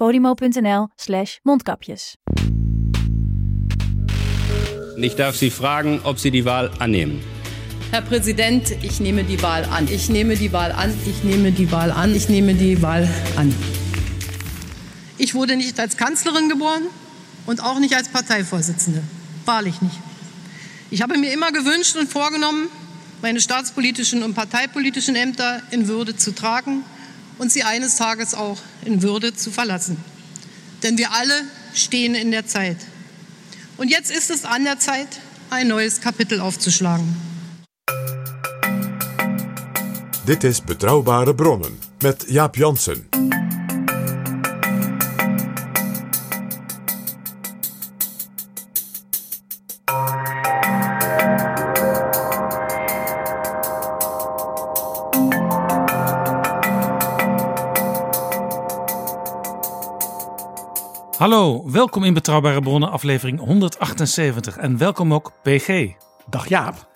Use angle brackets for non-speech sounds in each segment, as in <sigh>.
podimo.nl slash mondkapjes. Ich darf Sie fragen, ob Sie die Wahl annehmen. Herr Präsident, ich nehme die Wahl an. Ich nehme die Wahl an. Ich nehme die Wahl an. Ich nehme die Wahl an. Ich wurde nicht als Kanzlerin geboren und auch nicht als Parteivorsitzende. Wahrlich nicht. Ich habe mir immer gewünscht und vorgenommen, meine staatspolitischen und parteipolitischen Ämter in Würde zu tragen und sie eines Tages auch in Würde zu verlassen. Denn wir alle stehen in der Zeit. Und jetzt ist es an der Zeit, ein neues Kapitel aufzuschlagen. Dit is Betrouwbare Bronnen met Jaap Jansen. Hallo, welkom in Betrouwbare Bronnen, aflevering 178. En welkom ook PG. Dag Jaap.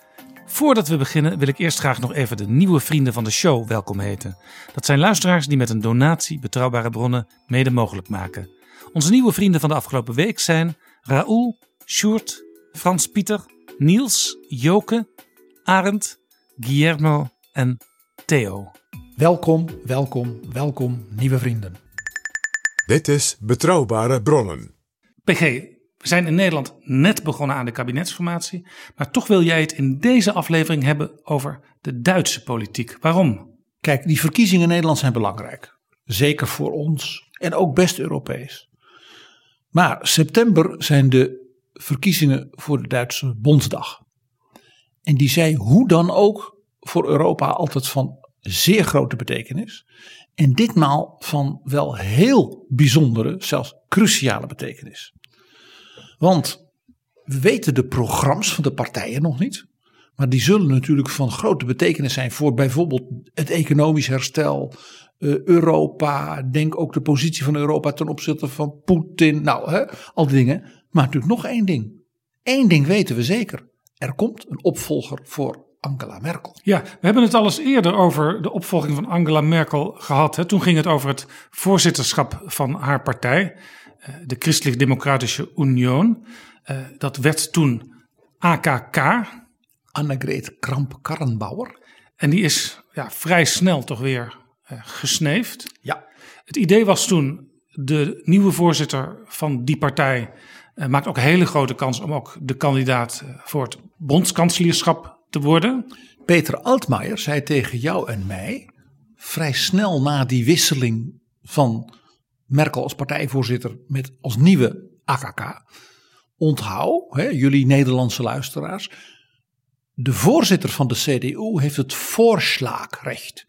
Voordat we beginnen wil ik eerst graag nog even de nieuwe vrienden van de show welkom heten. Dat zijn luisteraars die met een donatie Betrouwbare Bronnen mede mogelijk maken. Onze nieuwe vrienden van de afgelopen week zijn Raoul, Sjoerd, Frans Pieter, Niels, Joke, Arend, Guillermo en Theo. Welkom, welkom, welkom, nieuwe vrienden. Dit is Betrouwbare Bronnen. PG, we zijn in Nederland net begonnen aan de kabinetsformatie, maar toch wil jij het in deze aflevering hebben over de Duitse politiek. Waarom? Kijk, die verkiezingen in Nederland zijn belangrijk. Zeker voor ons en ook best Europees. Maar september zijn de verkiezingen voor de Duitse Bondsdag. En die zijn hoe dan ook voor Europa altijd van zeer grote betekenis. En ditmaal van wel heel bijzondere, zelfs cruciale betekenis. Want we weten de programma's van de partijen nog niet. Maar die zullen natuurlijk van grote betekenis zijn voor bijvoorbeeld het economisch herstel, eh, Europa. Denk ook de positie van Europa ten opzichte van Poetin. Nou, hè, al die dingen. Maar natuurlijk nog één ding. Eén ding weten we zeker. Er komt een opvolger voor Angela Merkel. Ja, we hebben het al eens eerder over de opvolging van Angela Merkel gehad. Hè. Toen ging het over het voorzitterschap van haar partij, eh, de Christelijk Democratische Union. Eh, Dat werd toen AKK. Annegret Kramp-Karrenbauer. En die is ja, vrij snel toch weer eh, gesneefd. Ja. Het idee was toen, de nieuwe voorzitter van die partij maakt ook een hele grote kans om ook de kandidaat voor het bondskanselierschap te worden. Peter Altmaier zei tegen jou en mij, vrij snel na die wisseling van Merkel als partijvoorzitter met als nieuwe AKK. Onthoud, hè, jullie Nederlandse luisteraars, de voorzitter van de CDU heeft het voorslaagrecht.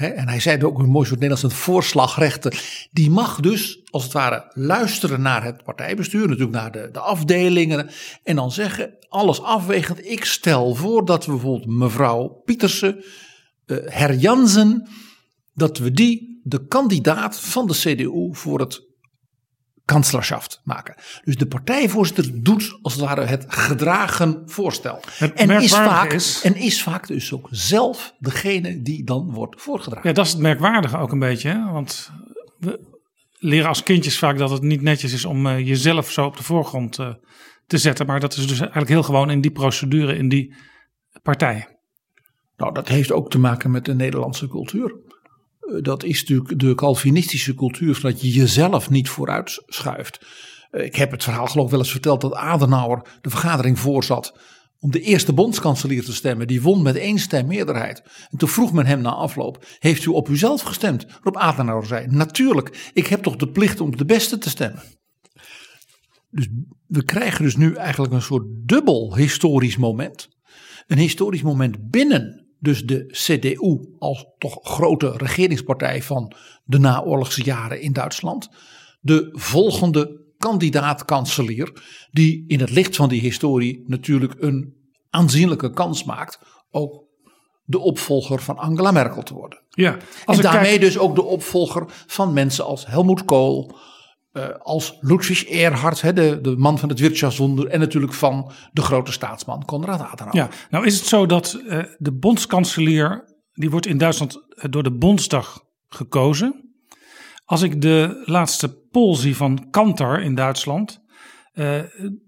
En hij zei ook een mooi soort Nederlands, het voorslagrechten. Die mag dus, als het ware, luisteren naar het partijbestuur, natuurlijk naar de, de afdelingen. En dan zeggen, alles afwegend, ik stel voor dat we bijvoorbeeld mevrouw Pietersen, eh Her Jansen, dat we die de kandidaat van de CDU voor het kanslerschaft maken. Dus de partijvoorzitter doet als het ware het gedragen voorstel. Het En is, vaak, is- en is vaak dus ook zelf degene die dan wordt voorgedragen. Ja, dat is het merkwaardige ook een beetje. Hè? Want we leren als kindjes vaak dat het niet netjes is om eh, jezelf zo op de voorgrond eh, te zetten. Maar dat is dus eigenlijk heel gewoon in die procedure, in die partij. Nou, dat heeft ook te maken met de Nederlandse cultuur. Eh, Dat is natuurlijk de Calvinistische cultuur, dat je jezelf niet vooruit schuift. Eh, Ik heb het verhaal geloof ik wel eens verteld dat Adenauer de vergadering voorzat om de eerste bondskanselier te stemmen. Die won met één stem meerderheid. En toen vroeg men hem na afloop, heeft u op uzelf gestemd? Waarop Adenauer zei, natuurlijk, ik heb toch de plicht om de beste te stemmen. Dus we krijgen dus nu eigenlijk een soort dubbel historisch moment. Een historisch moment binnen dus de CDU als toch grote regeringspartij van de naoorlogse jaren in Duitsland. De volgende kandidaat-kanselier die in het licht van die historie natuurlijk een aanzienlijke kans maakt ook de opvolger van Angela Merkel te worden. Ja, en daarmee kijk- dus ook de opvolger van mensen als Helmut Kohl, eh, als Ludwig Erhard, hè, de, de man van het Wirtschaftswunder en natuurlijk van de grote staatsman Konrad Adenauer. Ja, nou is het zo dat eh, de bondskanselier, die wordt in Duitsland eh, door de Bondsdag gekozen. Als ik de laatste poll zie van Kantar in Duitsland, eh,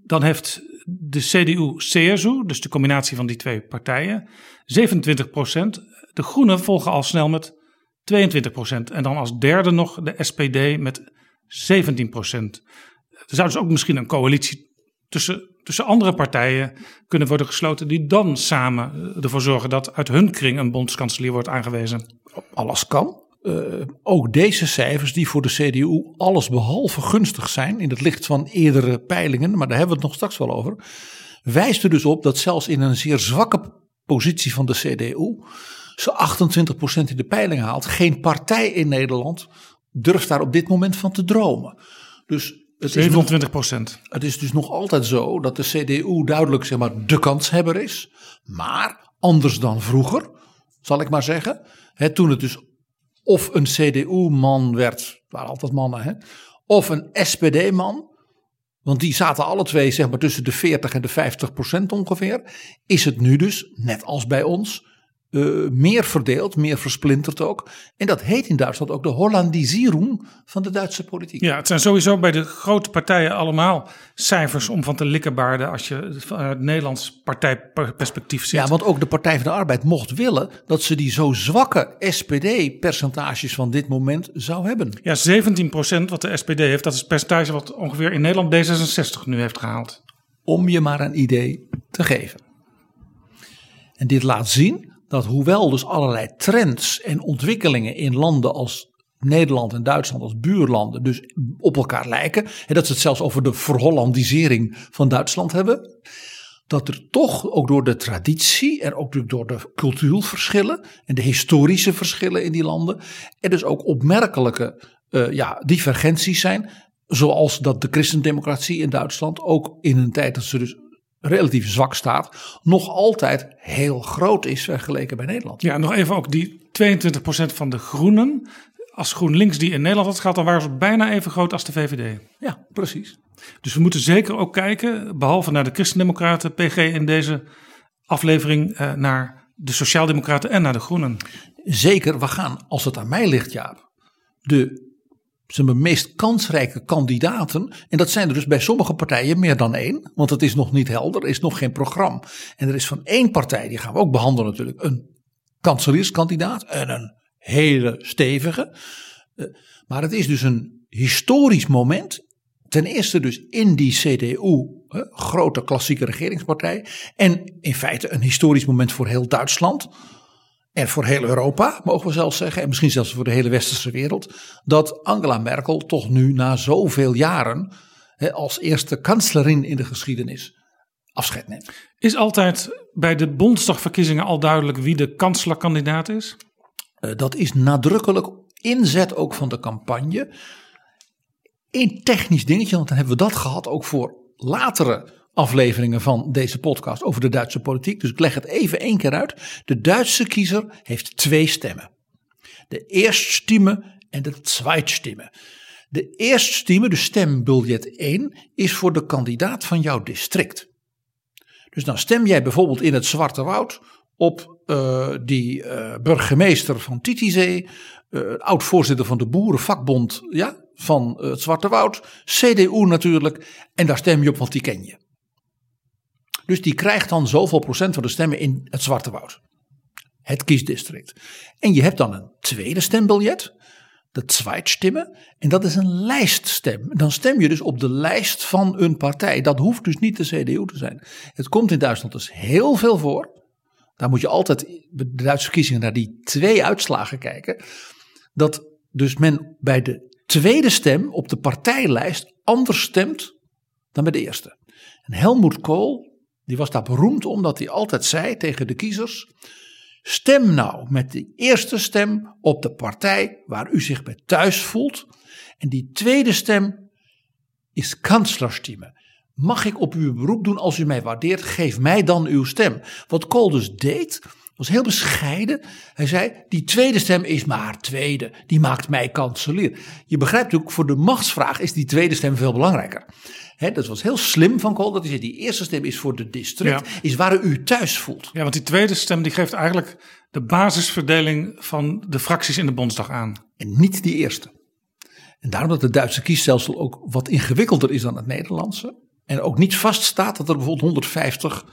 dan heeft de CDU-CSU, dus de combinatie van die twee partijen, 27% De Groenen volgen al snel met 22% En dan als derde nog de SPD met 17% Er zou dus ook misschien een coalitie tussen, tussen andere partijen kunnen worden gesloten die dan samen eh, ervoor zorgen dat uit hun kring een bondskanselier wordt aangewezen. alles kan. Eh, ook deze cijfers die voor de CDU alles behalve gunstig zijn in het licht van eerdere peilingen, maar daar hebben we het nog straks wel over, wijst er dus op dat zelfs in een zeer zwakke positie van de CDU ze 28% in de peilingen haalt. Geen partij in Nederland durft daar op dit moment van te dromen. Dus het is, nog, 27% het is dus nog altijd zo dat de CDU duidelijk zeg maar, de kanshebber is. Maar anders dan vroeger, zal ik maar zeggen. Hè, toen het dus of een CDU-man werd, het waren altijd mannen, hè, of een SPD-man. Want die zaten alle twee zeg maar, tussen de 40 en de 50 procent ongeveer. Is het nu dus, net als bij ons, eh, meer verdeeld, meer versplinterd ook. En dat heet in Duitsland ook de Hollandisierung van de Duitse politiek. Ja, het zijn sowieso bij de grote partijen allemaal cijfers om van te likkerbaarden als je vanuit het Nederlands partijperspectief ziet. Ja, want ook de Partij van de Arbeid mocht willen dat ze die zo zwakke SPD-percentages van dit moment zou hebben. Ja, 17% wat de SPD heeft, dat is het percentage wat ongeveer in Nederland D66 nu heeft gehaald. Om je maar een idee te geven. En dit laat zien dat hoewel dus allerlei trends en ontwikkelingen in landen als Nederland en Duitsland als buurlanden dus op elkaar lijken. En dat ze het zelfs over de verhollandisering van Duitsland hebben. Dat er toch ook door de traditie en ook door de cultuurverschillen en de historische verschillen in die landen. Er dus ook opmerkelijke uh, ja, divergenties zijn. Zoals dat de christendemocratie in Duitsland ook in een tijd dat ze dus relatief zwak staat, nog altijd heel groot is vergeleken bij Nederland. Ja, nog even ook die 22% van de groenen. Als GroenLinks die in Nederland had gehad, dan waren ze bijna even groot als de VVD. Ja, precies. Dus we moeten zeker ook kijken, behalve naar de Christendemocraten, PG in deze aflevering, eh, naar de Sociaaldemocraten en naar de Groenen. Zeker, we gaan, als het aan mij ligt, Jaap, de zijn meest kansrijke kandidaten. En dat zijn er dus bij sommige partijen meer dan één. Want het is nog niet helder, er is nog geen programma. En er is van één partij, die gaan we ook behandelen natuurlijk, een kanselierskandidaat. En een hele stevige. Maar het is dus een historisch moment. Ten eerste dus in die CDU, grote klassieke regeringspartij. En in feite een historisch moment voor heel Duitsland. En voor heel Europa, mogen we zelfs zeggen, en misschien zelfs voor de hele westerse wereld, dat Angela Merkel toch nu na zoveel jaren hè, als eerste kanslerin in de geschiedenis afscheid neemt. Is altijd bij de Bondsdagverkiezingen al duidelijk wie de kanslerkandidaat is? Uh, dat is nadrukkelijk inzet ook van de campagne. Een technisch dingetje, want dan hebben we dat gehad ook voor latere afleveringen van deze podcast over de Duitse politiek. Dus ik leg het even één keer uit. De Duitse kiezer heeft twee stemmen. De eerststimme en de zweitstimme. De eerststimme, de stembiljet 1, is voor de kandidaat van jouw district. Dus dan stem jij bijvoorbeeld in het Zwarte Woud op uh, die uh, burgemeester van Titisee, uh, oud-voorzitter van de Boerenvakbond ja, van het Zwarte Woud, CDU natuurlijk, en daar stem je op, want die ken je. Dus die krijgt dan zoveel procent van de stemmen in het Zwarte Woud. Het kiesdistrict. En je hebt dan een tweede stembiljet. de Zweitstimmen. En dat is een lijststem. Dan stem je dus op de lijst van een partij. Dat hoeft dus niet de CDU te zijn. Het komt in Duitsland dus heel veel voor. Daar moet je altijd bij de Duitse verkiezingen naar die twee uitslagen kijken. Dat dus men bij de tweede stem op de partijlijst anders stemt dan bij de eerste. En Helmoet Kool, die was daar beroemd omdat hij altijd zei tegen de kiezers: Stem nou met die eerste stem op de partij waar u zich bij thuis voelt. En die tweede stem is kanslerstimme. Mag ik op u beroep doen als u mij waardeert? Geef mij dan uw stem. Wat Kool dus deed, was heel bescheiden. Hij zei: Die tweede stem is maar tweede. Die maakt mij kanselier. Je begrijpt natuurlijk, voor de machtsvraag is die tweede stem veel belangrijker. He, dat was heel slim van Kool. Dat hij zei: Die eerste stem is voor de district, is waar u thuis voelt. Ja, want die tweede stem die geeft eigenlijk de basisverdeling van de fracties in de Bondsdag aan. En niet die eerste. En daarom dat het Duitse kiesstelsel ook wat ingewikkelder is dan het Nederlandse. En ook niet vaststaat dat er bijvoorbeeld 150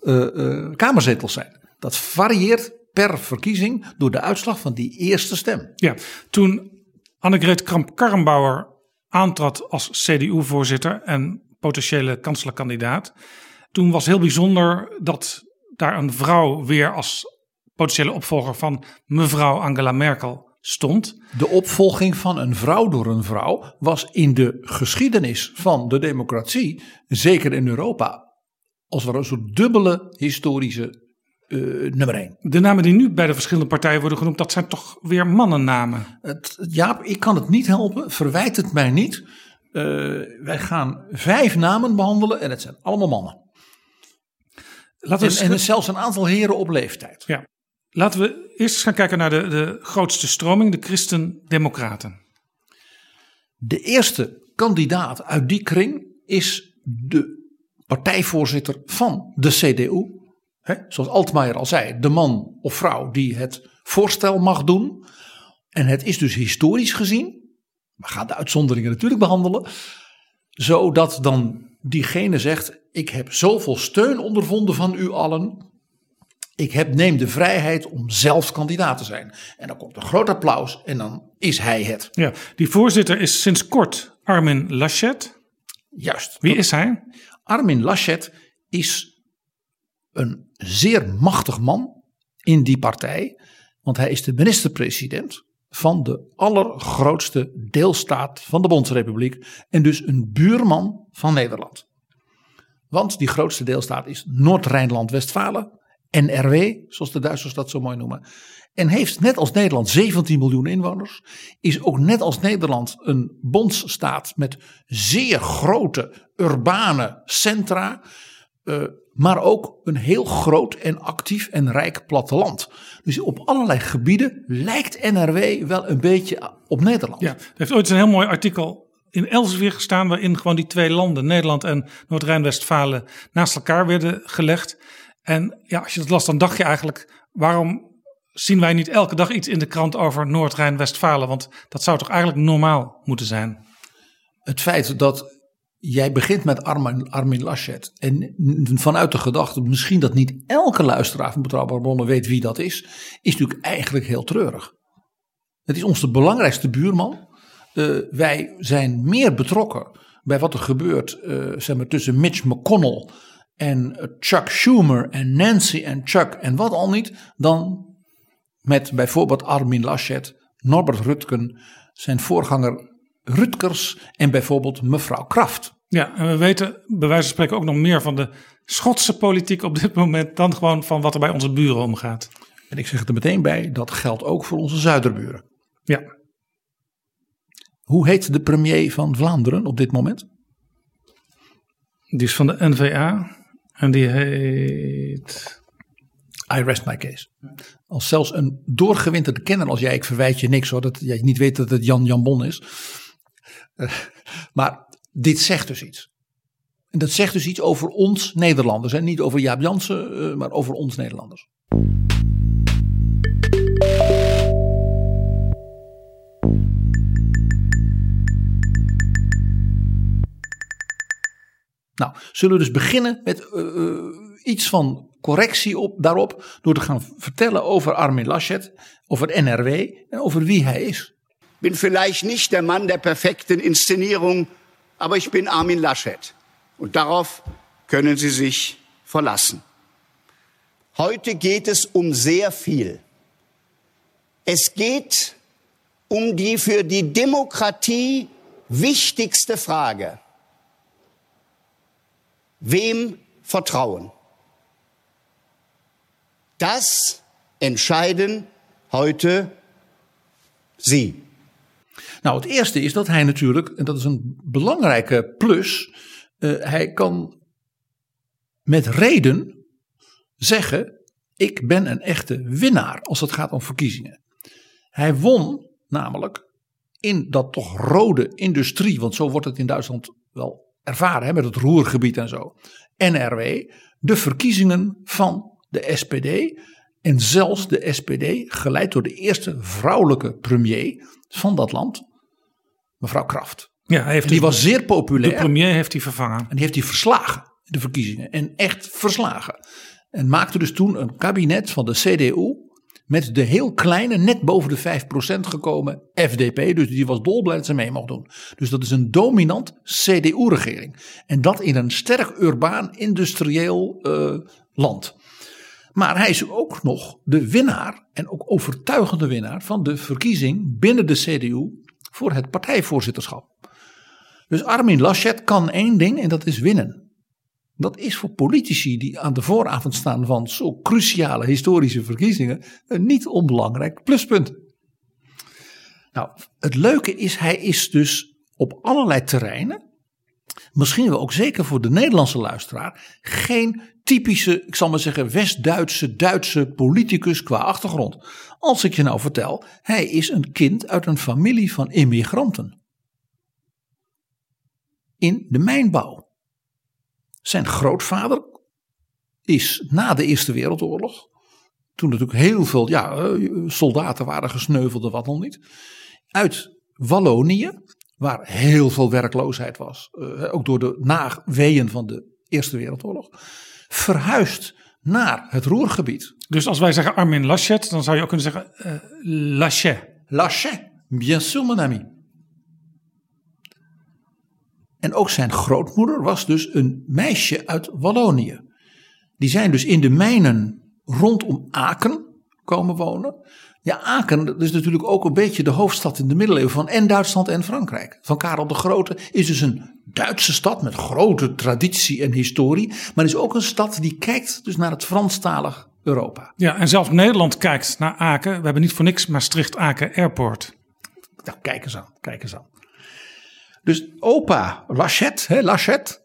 uh, uh, kamerzetels zijn. Dat varieert per verkiezing door de uitslag van die eerste stem. Ja, toen Annegreet Kramp-Karrenbauer aantrad als CDU-voorzitter en potentiële kanslerkandidaat. Toen was heel bijzonder dat daar een vrouw weer als potentiële opvolger van mevrouw Angela Merkel stond. De opvolging van een vrouw door een vrouw was in de geschiedenis van de democratie, zeker in Europa, als wel een soort dubbele historische uh, nummer één. De namen die nu bij de verschillende partijen worden genoemd, dat zijn toch weer mannennamen? Het, Jaap, ik kan het niet helpen. Verwijt het mij niet. Uh, wij gaan vijf namen behandelen en het zijn allemaal mannen. Laten we en, en zelfs een aantal heren op leeftijd. Ja. Laten we eerst eens gaan kijken naar de, de grootste stroming, de Christen-Democraten. De eerste kandidaat uit die kring is de partijvoorzitter van de CDU. He, zoals Altmaier al zei, de man of vrouw die het voorstel mag doen. En het is dus historisch gezien, we gaan de uitzonderingen natuurlijk behandelen, zodat dan diegene zegt: Ik heb zoveel steun ondervonden van u allen. Ik heb, neem de vrijheid om zelf kandidaat te zijn. En dan komt een groot applaus en dan is hij het. Ja, die voorzitter is sinds kort Armin Laschet. Juist. Wie is hij? Armin Laschet is een zeer machtig man in die partij. Want hij is de minister-president van de allergrootste deelstaat van de Bondsrepubliek. En dus een buurman van Nederland. Want die grootste deelstaat is Noord-Rijnland-Westfalen. NRW, zoals de Duitsers dat zo mooi noemen. En heeft net als Nederland 17 miljoen inwoners. Is ook net als Nederland een bondsstaat met zeer grote urbane centra. Uh, maar ook een heel groot en actief en rijk platteland. Dus op allerlei gebieden lijkt NRW wel een beetje op Nederland. Ja, er heeft ooit een heel mooi artikel in Elsevier gestaan waarin gewoon die twee landen, Nederland en Noord-Rijn-Westfalen, naast elkaar werden gelegd. En ja, als je dat las, dan dacht je eigenlijk, waarom zien wij niet elke dag iets in de krant over Noord-Rijn-Westfalen? Want dat zou toch eigenlijk normaal moeten zijn? Het feit dat jij begint met Armin, Laschet. En vanuit de gedachte, misschien dat niet elke luisteraar van Betrouwbare Bronnen weet wie dat is, is natuurlijk eigenlijk heel treurig. Het is onze belangrijkste buurman. Uh, wij zijn meer betrokken bij wat er gebeurt uh, zeg maar, tussen Mitch McConnell en Chuck Schumer en Nancy en Chuck en wat al niet, dan met bijvoorbeeld Armin Laschet, Norbert Rutgen, zijn voorganger Rutgers en bijvoorbeeld mevrouw Kraft. Ja, en we weten bij wijze van spreken ook nog meer van de Schotse politiek op dit moment dan gewoon van wat er bij onze buren omgaat. En ik zeg het er meteen bij, dat geldt ook voor onze zuiderburen. Ja. Hoe heet de premier van Vlaanderen op dit moment? Die is van de NVA en die heet. I rest my case. Als zelfs een doorgewinterde kenner als jij, ik verwijt je niks hoor, dat jij niet weet dat het Jan Jan Bon is. Uh, maar dit zegt dus iets. En dat zegt dus iets over ons Nederlanders. En niet over Jaap Jansen, uh, maar over ons Nederlanders. Nou, zullen we dus beginnen met uh, iets van correctie op, daarop. Door te gaan vertellen over Armin Laschet, over NRW en over wie hij is. Bin vielleicht nicht der Mann der perfekten Inszenierung, aber ich bin Armin Laschet. Und darauf können Sie sich verlassen. Heute geht es um sehr viel. Es geht um die für die Demokratie wichtigste Frage. Wem vertrauen? Das entscheiden heute Sie. Nou, het eerste is dat hij natuurlijk, en dat is een belangrijke plus, uh, hij kan met reden zeggen: ik ben een echte winnaar als het gaat om verkiezingen. Hij won namelijk in dat toch rode industrie, want zo wordt het in Duitsland wel ervaren hè, met het roergebied en zo, NRW, de verkiezingen van de SPD en zelfs de SPD, geleid door de eerste vrouwelijke premier van dat land, mevrouw Kraft. Ja, hij heeft die dus was zeer populair. De premier heeft hij vervangen. En die heeft hij verslagen, de verkiezingen. En echt verslagen. En maakte dus toen een kabinet van de CDU met de heel kleine, net boven de 5% gekomen FDP. Dus die was dolblij dat ze mee mocht doen. Dus dat is een dominant CDU-regering. En dat in een sterk urbaan, industrieel uh, land. Maar hij is ook nog de winnaar, en ook overtuigende winnaar, van de verkiezing binnen de CDU voor het partijvoorzitterschap. Dus Armin Laschet kan één ding en dat is winnen. Dat is voor politici die aan de vooravond staan van zo cruciale historische verkiezingen een niet onbelangrijk pluspunt. Nou, het leuke is, hij is dus op allerlei terreinen, misschien wel ook zeker voor de Nederlandse luisteraar, geen typische, ik zal maar zeggen, West-Duitse, Duitse politicus qua achtergrond. Als ik je nou vertel, hij is een kind uit een familie van immigranten. In de mijnbouw. Zijn grootvader is na de Eerste Wereldoorlog, toen natuurlijk heel veel ja, eh, soldaten waren gesneuveld en wat nog niet, uit Wallonië, waar heel veel werkloosheid was, eh, ook door de naweeën van de Eerste Wereldoorlog, verhuisd naar het Roergebied. Dus als wij zeggen Armin Laschet, dan zou je ook kunnen zeggen uh, Laschet. Laschet, bien sûr mon ami. En ook zijn grootmoeder was dus een meisje uit Wallonië. Die zijn dus in de mijnen rondom Aken komen wonen. Ja, Aken is natuurlijk ook een beetje de hoofdstad in de middeleeuwen van en Duitsland en Frankrijk. Van Karel de Grote is dus een Duitse stad met grote traditie en historie. Maar is ook een stad die kijkt dus naar het Franstalig Europa. Ja, en zelfs Nederland kijkt naar Aken. We hebben niet voor niks Maastricht-Aken Airport. Nou, kijk eens aan, kijk eens aan. Dus opa Lachet, hè, Lachet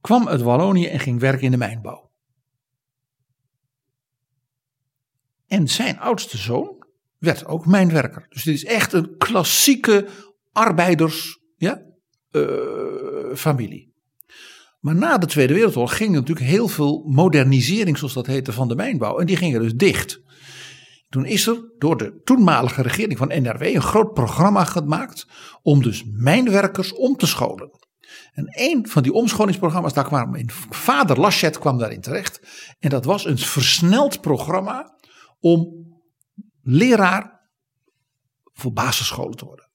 kwam uit Wallonië en ging werken in de mijnbouw. En zijn oudste zoon werd ook mijnwerker. Dus dit is echt een klassieke arbeiders ja, familie. Maar na de Tweede Wereldoorlog ging er natuurlijk heel veel modernisering, zoals dat heette, van de mijnbouw. En die gingen dus dicht. Toen is er door de toenmalige regering van NRW een groot programma gemaakt om dus mijnwerkers om te scholen. En een van die omscholingsprogramma's, daar kwam mijn vader Laschet kwam daarin terecht. En dat was een versneld programma om leraar voor basisscholen te worden.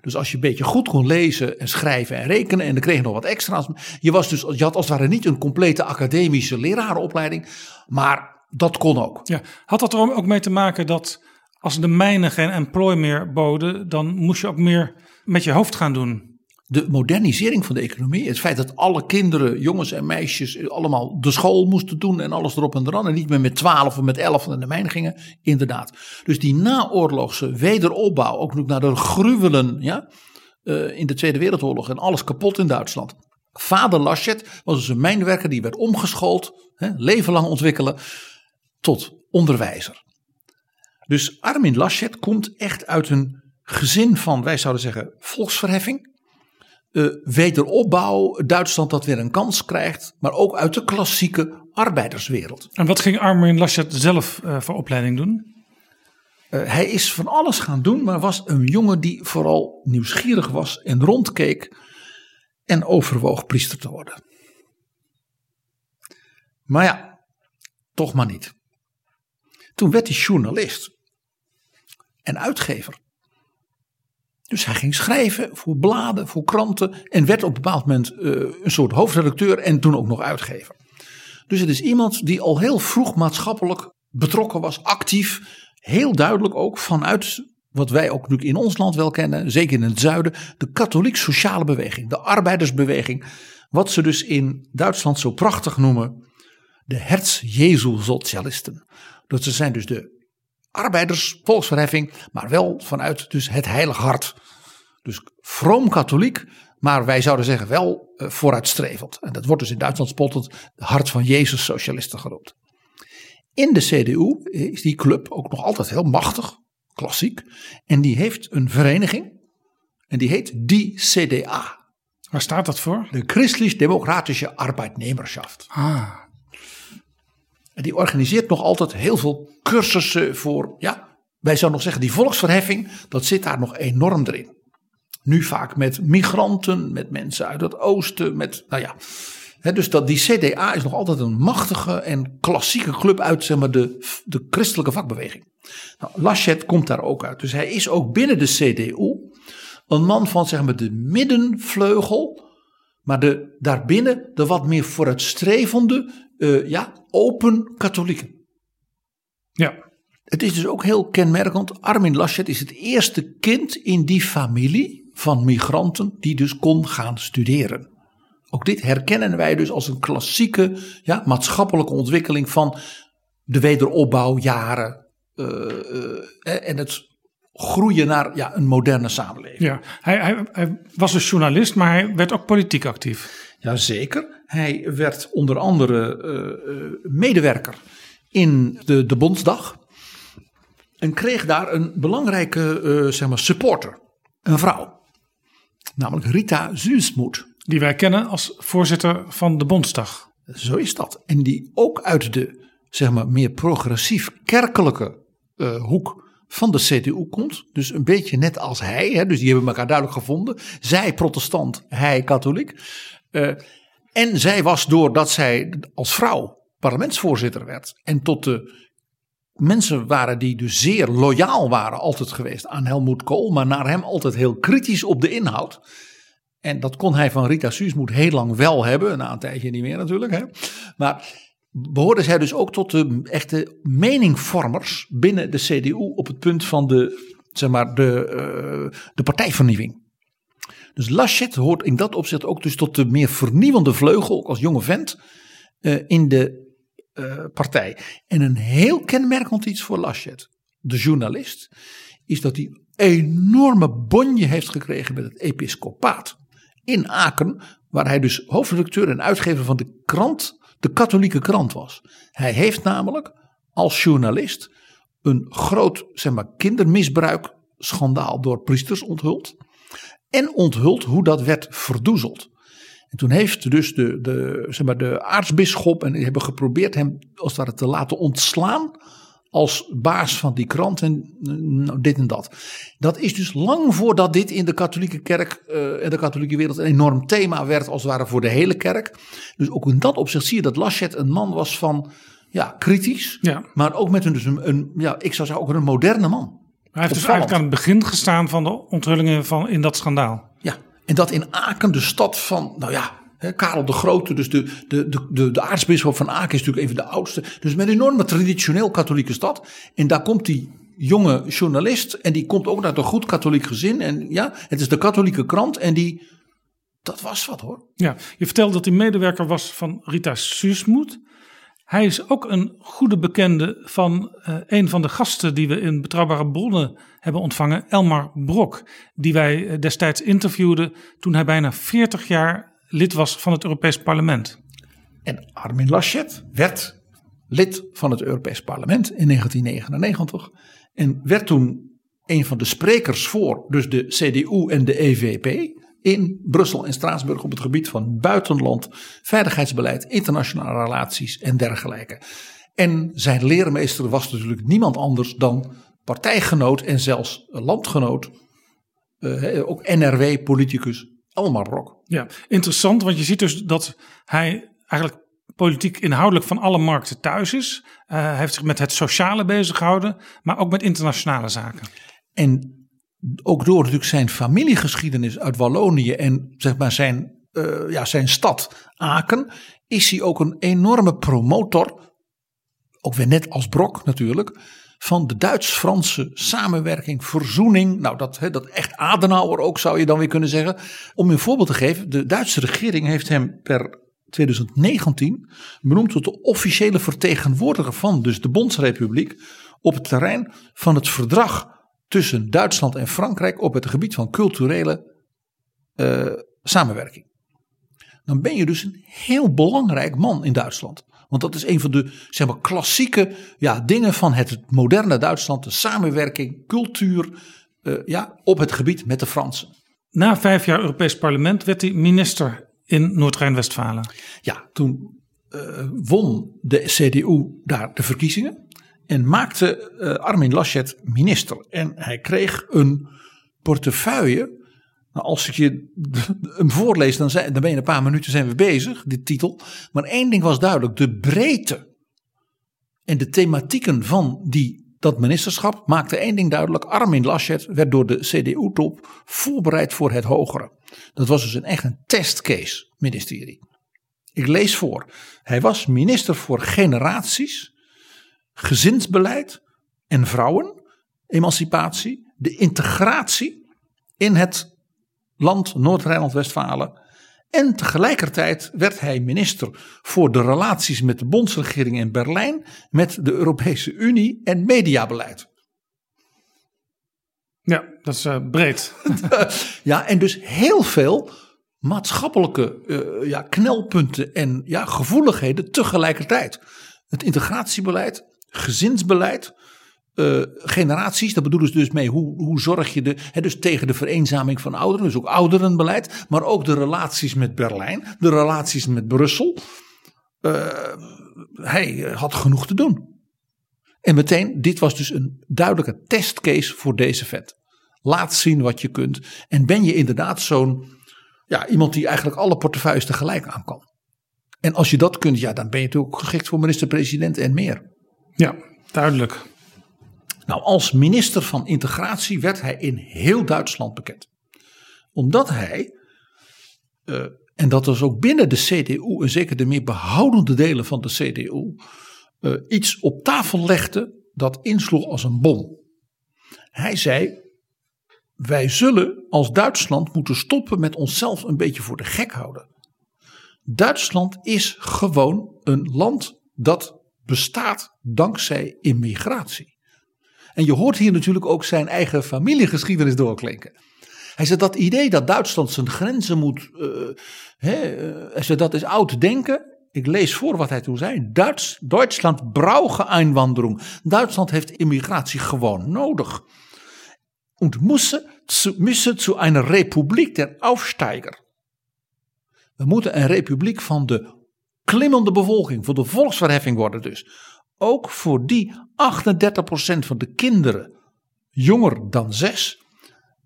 Dus als je een beetje goed kon lezen en schrijven en rekenen en dan kreeg je nog wat extra's. Je, was dus, je had als het ware niet een complete academische lerarenopleiding, maar dat kon ook. Ja. Had dat er ook mee te maken dat als de mijnen geen employ meer boden, dan moest je ook meer met je hoofd gaan doen? De modernisering van de economie, het feit dat alle kinderen, jongens en meisjes, allemaal de school moesten doen en alles erop en eraan. En niet meer met twaalf of met elf naar de mijn gingen, inderdaad. Dus die naoorlogse wederopbouw, ook nog naar de gruwelen ja, uh, in de Tweede Wereldoorlog en alles kapot in Duitsland. Vader Laschet was dus een mijnwerker die werd omgeschoold, hè, leven lang ontwikkelen tot onderwijzer. Dus Armin Laschet komt echt uit een gezin van, wij zouden zeggen, volksverheffing. Uh, wederopbouw, Duitsland dat weer een kans krijgt, maar ook uit de klassieke arbeiderswereld. En wat ging Armin Laschet zelf uh, voor opleiding doen? Uh, hij is van alles gaan doen, maar was een jongen die vooral nieuwsgierig was en rondkeek en overwoog priester te worden. Maar ja, toch maar niet. Toen werd hij journalist en uitgever. Dus hij ging schrijven voor bladen, voor kranten en werd op een bepaald moment eh, een soort hoofdredacteur en toen ook nog uitgever. Dus het is iemand die al heel vroeg maatschappelijk betrokken was, actief, heel duidelijk ook vanuit wat wij ook natuurlijk in ons land wel kennen, zeker in het zuiden, de katholiek-sociale beweging, de arbeidersbeweging, wat ze dus in Duitsland zo prachtig noemen de Herz-Jesu-socialisten. Dat ze zijn dus de arbeidersvolksverheffing, maar wel vanuit dus het heilig hart. Dus vroom katholiek, maar wij zouden zeggen wel uh, vooruitstrevend. En dat wordt dus in Duitsland spottend de hart van Jezus socialisten genoemd. In de CDU is die club ook nog altijd heel machtig, klassiek. En die heeft een vereniging en die heet die CDA. Waar staat dat voor? De Christlich-Democratische Arbeidnemerschaft. Ah. En die organiseert nog altijd heel veel cursussen voor, ja, wij zouden nog zeggen, die volksverheffing, dat zit daar nog enorm erin. Nu vaak met migranten, met mensen uit het oosten, met, nou ja. Dus dat, die CDA is nog altijd een machtige en klassieke club uit zeg maar, de, de christelijke vakbeweging. Nou, Laschet komt daar ook uit. Dus hij is ook binnen de CDU een man van zeg maar, de middenvleugel. Maar de, daarbinnen de wat meer vooruitstrevende, uh, ja, open katholieken. Ja. Het is dus ook heel kenmerkend. Armin Laschet is het eerste kind in die familie van migranten die dus kon gaan studeren. Ook dit herkennen wij dus als een klassieke ja, maatschappelijke ontwikkeling van de wederopbouwjaren. Uh, uh, en het groeien naar ja, een moderne samenleving. Ja, hij, hij, hij was dus journalist, maar hij werd ook politiek actief. Jazeker. Hij werd onder andere uh, medewerker in de, de Bondsdag. En kreeg daar een belangrijke uh, zeg maar supporter. Een vrouw. Namelijk Rita Zuusmoed. Die wij kennen als voorzitter van de Bondsdag. Zo is dat. En die ook uit de zeg maar, meer progressief kerkelijke hoek van de CDU komt. Dus een beetje net als hij. Hè, dus die hebben elkaar duidelijk gevonden. Zij protestant, hij katholiek. Uh, en zij was doordat zij als vrouw parlementsvoorzitter werd. En tot de mensen waren die dus zeer loyaal waren altijd geweest aan Helmoet Kool. Maar naar hem altijd heel kritisch op de inhoud. En dat kon hij van Rita Suusmoed heel lang wel hebben. Na een tijdje niet meer natuurlijk. Hè. Maar behoorde zij dus ook tot de echte meningvormers binnen de CDU op het punt van de, zeg maar, de, uh, de partijvernieuwing. Dus Laschet hoort in dat opzicht ook dus tot de meer vernieuwende vleugel, ook als jonge vent, uh, in de uh, partij. En een heel kenmerkend iets voor Laschet, de journalist, is dat hij enorme bonje heeft gekregen met het episcopaat in Aken, waar hij dus hoofdredacteur en uitgever van de krant de katholieke krant was. Hij heeft namelijk als journalist een groot zeg maar, kindermisbruik schandaal door priesters onthuld. En onthuld hoe dat werd verdoezeld. En toen heeft dus de, de, zeg maar, de aartsbisschop en die hebben geprobeerd hem als het ware te laten ontslaan als baas van die krant en nou, dit en dat. Dat is dus lang voordat dit in de katholieke kerk uh, en de katholieke wereld een enorm thema werd, als het ware voor de hele kerk. Dus ook in dat opzicht zie je dat Laschet een man was van, ja, kritisch, ja. maar ook met een, dus een, een, ja, ik zou zeggen ook een moderne man. Hij heeft dus eigenlijk aan het begin gestaan van de onthullingen van in dat schandaal. Ja, en dat in Aken, de stad van, nou ja, Karel de Grote, dus de, de, de, de, de aartsbisschop van Aken is natuurlijk een van de oudste. Dus met een enorme traditioneel katholieke stad. En daar komt die jonge journalist en die komt ook uit een goed katholiek gezin. En ja, het is de katholieke krant en die, dat was wat hoor. Ja, je vertelde dat hij medewerker was van Rita Susmoed. Hij is ook een goede bekende van uh, een van de gasten die we in Betrouwbare Bronnen hebben ontvangen, Elmar Brok. Die wij destijds interviewden toen hij bijna 40 jaar lid was van het Europees Parlement. En Armin Laschet werd lid van het Europees Parlement in 1999 en werd toen een van de sprekers voor dus de CDU en de EVP in Brussel en Straatsburg op het gebied van buitenland, veiligheidsbeleid, internationale relaties en dergelijke. En zijn leermeester was natuurlijk niemand anders dan partijgenoot en zelfs landgenoot, uh, ook NRW-politicus Elmar Brok. Ja, interessant, want je ziet dus dat hij eigenlijk politiek inhoudelijk van alle markten thuis is. Uh, hij heeft zich met het sociale bezig gehouden, maar ook met internationale zaken. En ook door natuurlijk zijn familiegeschiedenis uit Wallonië en zeg maar zijn, uh, ja, zijn stad Aken, is hij ook een enorme promotor, ook weer net als Brok natuurlijk, van de Duits-Franse samenwerking, verzoening. Nou, dat, dat echt Adenauer ook zou je dan weer kunnen zeggen. Om een voorbeeld te geven, de Duitse regering heeft hem per 2019 benoemd tot de officiële vertegenwoordiger van dus de Bondsrepubliek op het terrein van het verdrag tussen Duitsland en Frankrijk op het gebied van culturele uh, samenwerking. Dan ben je dus een heel belangrijk man in Duitsland. Want dat is een van de zeg maar, klassieke ja, dingen van het moderne Duitsland. De samenwerking, cultuur uh, ja, op het gebied met de Fransen. Na vijf jaar Europees Parlement werd hij minister in Noord-Rijn-Westfalen. Ja, toen uh, won de CDU daar de verkiezingen. En maakte uh, Armin Laschet minister. En hij kreeg een portefeuille. Nou, als ik je hem voorlees, dan, zijn, dan ben je een paar minuten zijn we bezig, dit titel. Maar één ding was duidelijk: de breedte en de thematieken van die, dat ministerschap maakte één ding duidelijk. Armin Laschet werd door de CDU-top voorbereid voor het hogere. Dat was dus een echt een testcase ministerie. Ik lees voor. Hij was minister voor generaties, gezinsbeleid en vrouwen, emancipatie, de integratie in het land Noord-Rijnland-Westfalen. En tegelijkertijd werd hij minister voor de relaties met de bondsregering in Berlijn, met de Europese Unie en mediabeleid. Ja, dat is uh, breed. <laughs> ja, en dus heel veel maatschappelijke uh, ja, knelpunten en ja, gevoeligheden tegelijkertijd. Het integratiebeleid, gezinsbeleid, uh, generaties. Dat bedoelen ze dus mee. Hoe, hoe zorg je de, dus tegen de vereenzaming van ouderen. Dus ook ouderenbeleid. Maar ook de relaties met Berlijn. De relaties met Brussel. Uh, hij had genoeg te doen. En meteen, dit was dus een duidelijke testcase voor deze vet. Laat zien wat je kunt. En ben je inderdaad zo'n, ja, iemand die eigenlijk alle portefeuilles tegelijk aan kan. En als je dat kunt, ja, dan ben je natuurlijk geschikt voor minister-president en meer. Ja, duidelijk. Nou, als minister van Integratie werd hij in heel Duitsland bekend. Omdat hij, uh, en dat was ook binnen de CDU, en zeker de meer behoudende delen van de CDU, uh, iets op tafel legde dat insloeg als een bom. Hij zei: Wij zullen als Duitsland moeten stoppen met onszelf een beetje voor de gek houden. Duitsland is gewoon een land dat bestaat dankzij immigratie. En je hoort hier natuurlijk ook zijn eigen familiegeschiedenis doorklinken. Hij zegt dat idee dat Duitsland zijn grenzen moet. Uh, hè, uh, dat is oud denken. Ik lees voor wat hij toen zei. Duits, Duitsland brauche Einwanderung. Duitsland heeft immigratie gewoon nodig. Und müsse zu, müsse zu einer Republik der Aufsteiger. We moeten een republiek van de klimmende bevolking, voor de volksverheffing worden dus ook voor die 38% van de kinderen jonger dan zes,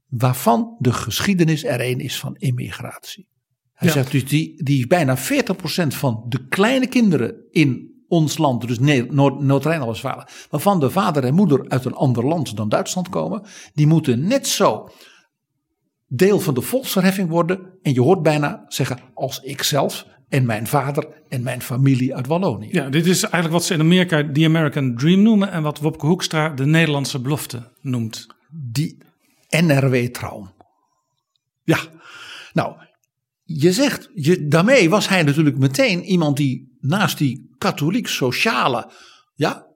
waarvan de geschiedenis er een is van immigratie. Hij zegt dus die, die bijna 40% van de kleine kinderen in ons land, dus Noord-Rijn-Westfalen, waarvan de vader en moeder uit een ander land dan Duitsland komen, die moeten net zo deel van de volksverheffing worden. En je hoort bijna zeggen, als ik zelf, en mijn vader en mijn familie uit Wallonië. Ja, dit is eigenlijk wat ze in Amerika de American Dream noemen en wat Wopke Hoekstra de Nederlandse belofte noemt. Die NRW-traum. Ja, nou, je zegt, je, daarmee was hij natuurlijk meteen iemand die naast die katholiek sociale, ja,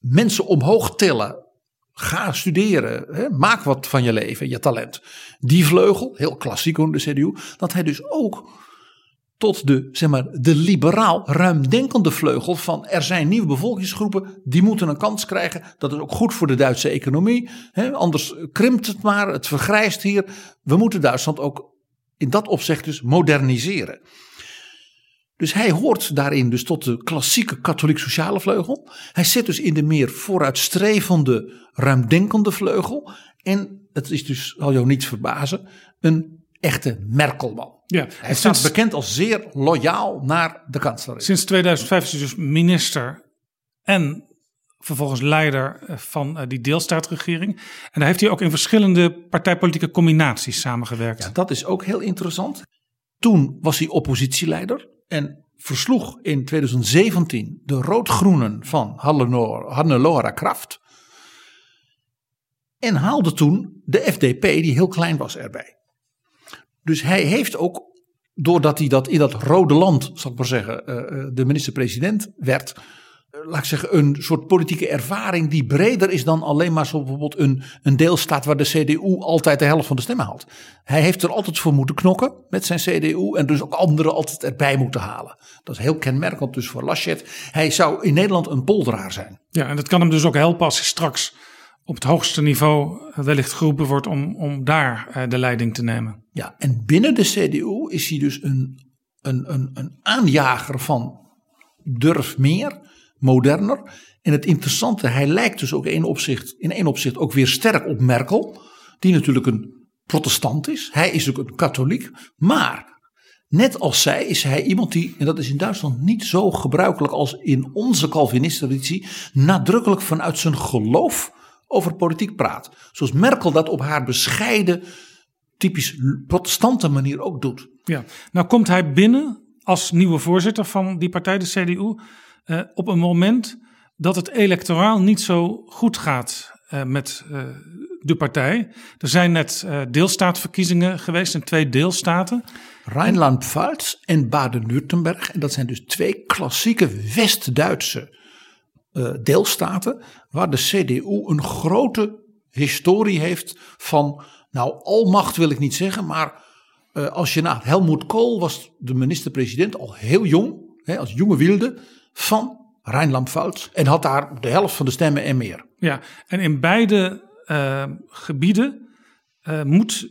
mensen omhoog tillen, ga studeren, hè, maak wat van je leven, je talent. Die vleugel, heel klassiek onder de CDU, dat hij dus ook tot de, zeg maar, de liberaal ruimdenkende vleugel van er zijn nieuwe bevolkingsgroepen die moeten een kans krijgen. Dat is ook goed voor de Duitse economie. Anders krimpt het maar, het vergrijst hier. We moeten Duitsland ook in dat opzicht dus moderniseren. Dus hij hoort daarin dus tot de klassieke katholiek sociale vleugel. Hij zit dus in de meer vooruitstrevende, ruimdenkende vleugel. En het is dus, zal jou niet verbazen, een echte Merkelman. Ja, hij staat sinds, bekend als zeer loyaal naar de kanselier. Sinds 2005 is hij dus minister en vervolgens leider eh, van die deelstaatregering. En daar heeft hij ook in verschillende partijpolitieke combinaties samengewerkt. Ja, dat is ook heel interessant. Toen was hij oppositieleider en versloeg in 2017 de rood-groenen van Hannelore Kraft. En haalde toen de FDP, die heel klein was, erbij. Dus hij heeft ook, doordat hij dat in dat rode land, zal ik maar zeggen, eh, eh, de minister-president werd, eh, laat ik zeggen, een soort politieke ervaring die breder is dan alleen maar zo bijvoorbeeld een, een deelstaat waar de CDU altijd de helft van de stemmen haalt. Hij heeft er altijd voor moeten knokken met zijn CDU en dus ook anderen altijd erbij moeten halen. Dat is heel kenmerkend dus voor Laschet. Hij zou in Nederland een polderaar zijn. Ja, en dat kan hem dus ook helpen als straks op het hoogste niveau wellicht geroepen wordt om, om daar eh, de leiding te nemen. Ja, en binnen de CDU is hij dus een, een, een, een aanjager van durf meer, moderner. En het interessante, hij lijkt dus ook in, opzicht, in één opzicht ook weer sterk op Merkel, die natuurlijk een protestant is. Hij is ook een katholiek, maar Net als zij is hij iemand die, en dat is in Duitsland niet zo gebruikelijk als in onze Calvinistentraditie, nadrukkelijk vanuit zijn geloof over politiek praat. Zoals Merkel dat op haar bescheiden, typisch protestante manier ook doet. Ja, nou komt hij binnen als nieuwe voorzitter van die partij, de CDU, eh, op een moment dat het electoraal niet zo goed gaat uh, met uh, de partij. Er zijn net uh, deelstaatverkiezingen geweest in twee deelstaten. Rijnland-Pfalz en Baden-Württemberg. En dat zijn dus twee klassieke West-Duitse deelstaten waar de CDU een grote historie heeft van, nou almacht wil ik niet zeggen, maar uh, als je naar Helmoet Kool was de minister-president al heel jong, hè, als jonge wilde, van Rijnland-Pfalz en had daar de helft van de stemmen en meer. Ja, en in beide uh, gebieden moet,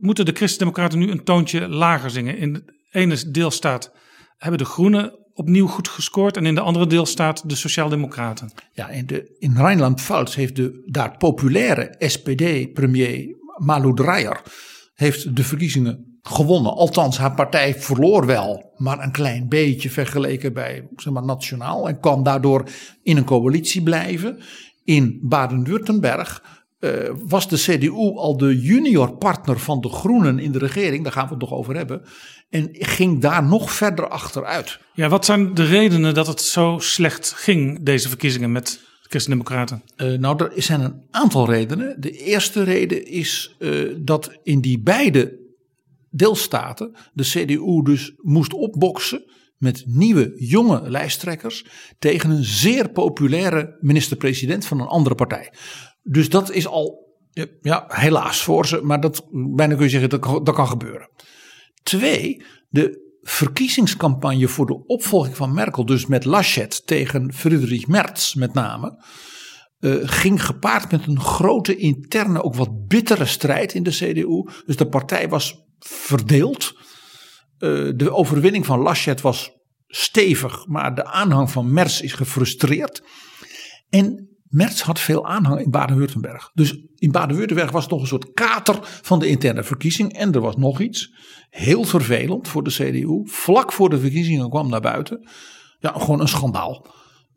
moeten de Christen-Democraten nu een toontje lager zingen. In de ene deelstaat hebben de Groenen opnieuw goed gescoord. En in de andere deel staat de Sociaaldemocraten. Ja, in, de, in Rijnland-Pfalz heeft de daar populaire SPD-premier Malu Dreyer heeft de verkiezingen gewonnen. Althans, haar partij verloor wel, maar een klein beetje vergeleken bij zeg maar, nationaal. En kan daardoor in een coalitie blijven. In Baden-Württemberg uh, was de CDU al de junior partner van de Groenen in de regering. Daar gaan we het nog over hebben. En ging daar nog verder achteruit. Ja, wat zijn de redenen dat het zo slecht ging, deze verkiezingen met de Christen-Democraten? Uh, nou, er zijn een aantal redenen. De eerste reden is uh, dat in die beide deelstaten de CDU dus moest opboksen met nieuwe jonge lijsttrekkers tegen een zeer populaire minister-president van een andere partij. Dus dat is al, ja, helaas voor ze, maar dat bijna kun je zeggen dat, dat kan gebeuren. Twee, de verkiezingscampagne voor de opvolging van Merkel, dus met Laschet tegen Friedrich Merz met name, uh, ging gepaard met een grote interne, ook wat bittere strijd in de CDU. Dus de partij was verdeeld. Uh, de overwinning van Laschet was stevig, maar de aanhang van Merz is gefrustreerd. En Merz had veel aanhang in Baden-Württemberg. Dus in Baden-Württemberg was het nog een soort kater van de interne verkiezing. En er was nog iets. Heel vervelend voor de CDU. Vlak voor de verkiezingen kwam naar buiten. Ja, gewoon een schandaal.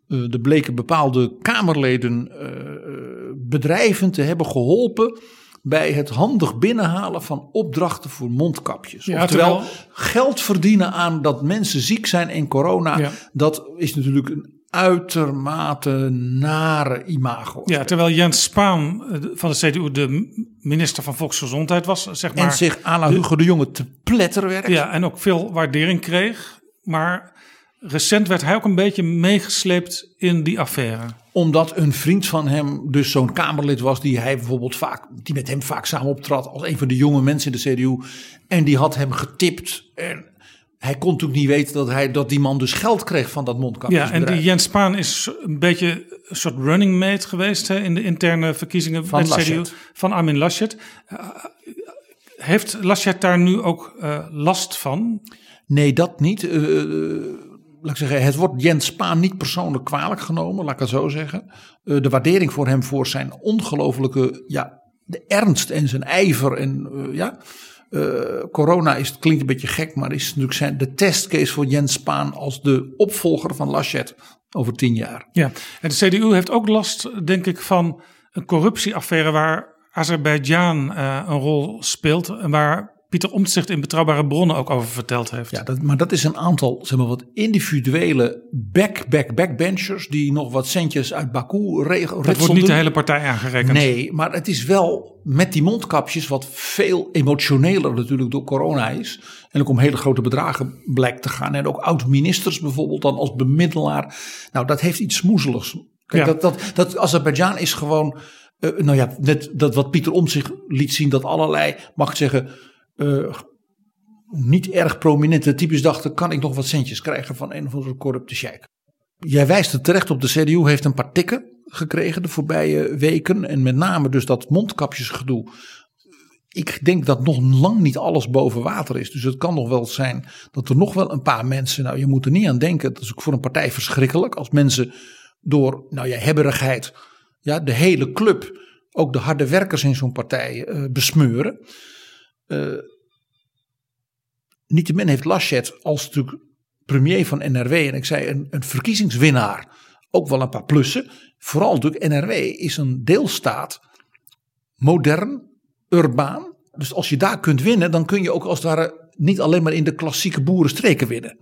Uh, er bleken bepaalde Kamerleden uh, bedrijven te hebben geholpen bij het handig binnenhalen van opdrachten voor mondkapjes. Ja, Oftewel, terwijl... geld verdienen aan dat mensen ziek zijn in corona, ja. dat is natuurlijk een uitermate nare imago. Ja, terwijl Jens Spaan eh, van de CDU de minister van Volksgezondheid was, zeg maar. En zich aan la Hugo de Jonge te pletteren werkt. Ja, en ook veel waardering kreeg. Maar recent werd hij ook een beetje meegesleept in die affaire. Omdat een vriend van hem dus zo'n Kamerlid was die hij bijvoorbeeld vaak, die met hem vaak samen optrad als een van de jonge mensen in de CDU. En die had hem getipt. En hij kon natuurlijk niet weten dat, hij, dat die man dus geld kreeg van dat mondkapje. Ja, en die Jens Spaan is een beetje een soort running mate geweest hè, in de interne verkiezingen van CDU, van Armin Laschet. Uh, heeft Laschet daar nu ook uh, last van? Nee, dat niet. Uh, laat ik zeggen, het wordt Jens Spaan niet persoonlijk kwalijk genomen, laat ik het zo zeggen. de waardering voor hem voor zijn ongelofelijke ja, de ernst en zijn ijver en ja uh, corona is, klinkt een beetje gek, maar is natuurlijk zijn, de testcase voor Jens Spaan als de opvolger van Laschet. over tien jaar. Ja, en de CDU heeft ook last, denk ik, van een corruptieaffaire waar Azerbeidzjan uh, een rol speelt. En waar Pieter Omtzigt in Betrouwbare Bronnen ook over verteld heeft. Ja, dat, maar dat is een aantal, zeg maar, wat individuele back, back, backbenchers die nog wat centjes uit Baku regelen. Dat wordt niet de hele partij aangerekend. Nee, maar het is wel met die mondkapjes wat veel emotioneler natuurlijk door corona is. En ook om hele grote bedragen blijkt te gaan. En ook oud-ministers bijvoorbeeld dan als bemiddelaar. Nou, dat heeft iets smoezeligs. Kijk, Ja. dat, dat, dat Azerbeidzjan is gewoon, eh, nou ja, net dat wat Pieter om zich liet zien, dat allerlei, mag ik zeggen, eh, niet erg prominente types dachten, kan ik nog wat centjes krijgen van een of andere corrupte sheik. Jij wijst het terecht op, de CDU heeft een paar tikken gekregen de voorbije weken. En met name dus dat mondkapjesgedoe. Ik denk dat nog lang niet alles boven water is. Dus het kan nog wel zijn dat er nog wel een paar mensen. Nou, je moet er niet aan denken. Dat is ook voor een partij verschrikkelijk. Als mensen door, nou ja, hebberigheid. Ja, de hele club. Ook de harde werkers in zo'n partij eh, besmeuren. Eh Niettemin heeft Laschet als natuurlijk premier van NRW. En ik zei een, een verkiezingswinnaar. Ook wel een paar plussen. Vooral natuurlijk NRW is een deelstaat. Modern, urbaan. Dus als je daar kunt winnen, dan kun je ook als het ware niet alleen maar in de klassieke boerenstreken winnen.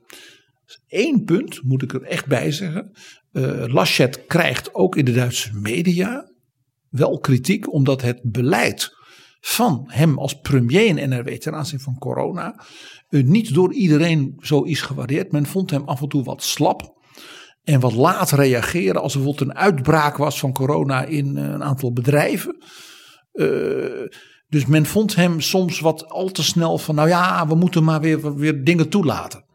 Dus één punt moet ik er echt bij zeggen. Eh Laschet krijgt ook in de Duitse media wel kritiek, omdat het beleid van hem als premier in NRW ten aanzien van corona eh, niet door iedereen zo is gewaardeerd. Men vond hem af en toe wat slap en wat laat reageren als er bijvoorbeeld een uitbraak was van corona in eh, een aantal bedrijven. Eh, dus men vond hem soms wat al te snel van, nou ja, we moeten maar weer, weer dingen toelaten.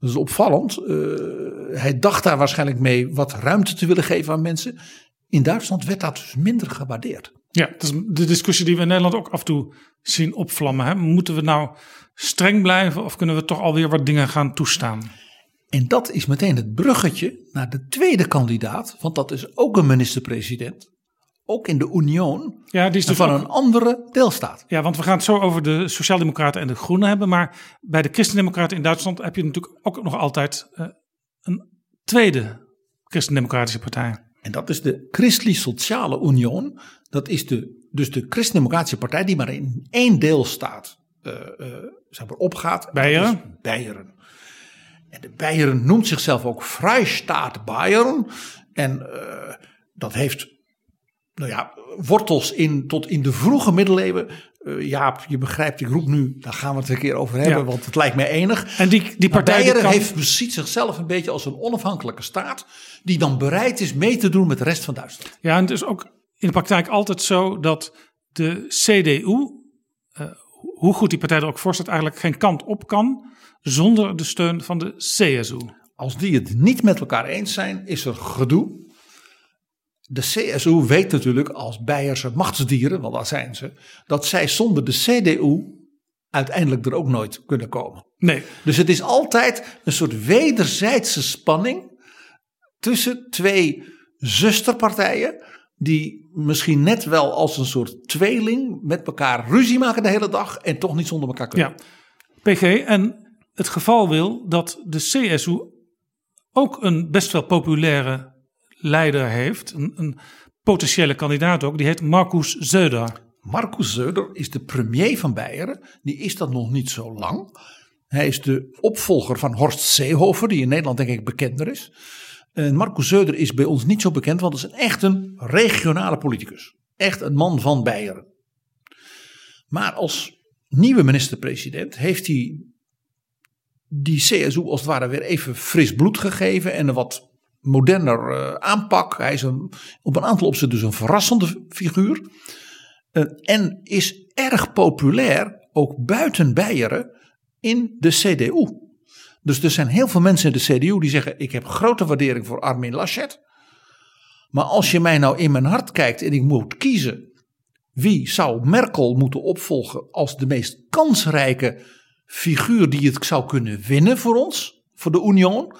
Dat is opvallend. Hij dacht daar waarschijnlijk mee wat ruimte te willen geven aan mensen. In Duitsland werd dat dus minder gewaardeerd. Ja, dat is de discussie die we in Nederland ook af en toe zien opvlammen. Hè? Moeten we nou streng blijven of kunnen we toch alweer wat dingen gaan toestaan? En dat is meteen het bruggetje naar de tweede kandidaat, want dat is ook een minister-president. Ook in de Union. Ja, die is dus van ook- een andere deelstaat. Ja, want we gaan het zo over de Sociaaldemocraten en de Groenen hebben. Maar bij de Christendemocraten in Duitsland heb je natuurlijk ook nog altijd eh, een tweede Christendemocratische partij. En dat is de Christlich Sociale Union. Dat is de, dus de Christendemocratische partij die maar in één deelstaat eh, eh, zeg maar opgaat. Beieren? Beieren. En de Beieren noemt zichzelf ook Freistaat Bayern. En eh, dat heeft nou ja, wortels in, tot in de vroege middeleeuwen. Eh, Jaap, je begrijpt, ik roep nu, daar gaan we het een keer over hebben, Ja. want het lijkt mij enig. En die, die partij die Beieren kan- heeft, ziet zichzelf een beetje als een onafhankelijke staat, die dan bereid is mee te doen met de rest van Duitsland. Ja, en het is ook in de praktijk altijd zo dat de CDU, eh, hoe goed die partij er ook voor staat, eigenlijk geen kant op kan zonder de steun van de CSU. Als die het niet met elkaar eens zijn, is er gedoe. De CSU weet natuurlijk als Beierse machtsdieren, want daar zijn ze, dat zij zonder de CDU uiteindelijk er ook nooit kunnen komen. Nee, Dus het is altijd een soort wederzijdse spanning tussen twee zusterpartijen. Die misschien net wel als een soort tweeling met elkaar ruzie maken de hele dag en toch niet zonder elkaar kunnen. ja. PG, en het geval wil dat de CSU ook een best wel populaire leider heeft, een, een potentiële kandidaat ook, die heet Markus Söder. Markus Söder is de premier van Beieren. Die is dat nog niet zo lang. Hij is de opvolger van Horst Seehofer, die in Nederland denk ik bekender is. En Markus Söder is bij ons niet zo bekend, want het is een echt een regionale politicus. Echt een man van Beieren. Maar als nieuwe minister-president heeft hij die CSU als het ware weer even fris bloed gegeven en een wat moderner eh, aanpak. Hij is op een aantal opzichten dus een verrassende figuur. Eh, en is erg populair, ook buiten Beieren, in de CDU. Dus er zijn heel veel mensen in de CDU die zeggen: Ik heb grote waardering voor Armin Laschet. Maar als je mij nou in mijn hart kijkt en ik moet kiezen. Wie zou Merkel moeten opvolgen als de meest kansrijke figuur die het zou kunnen winnen voor ons, voor de Union?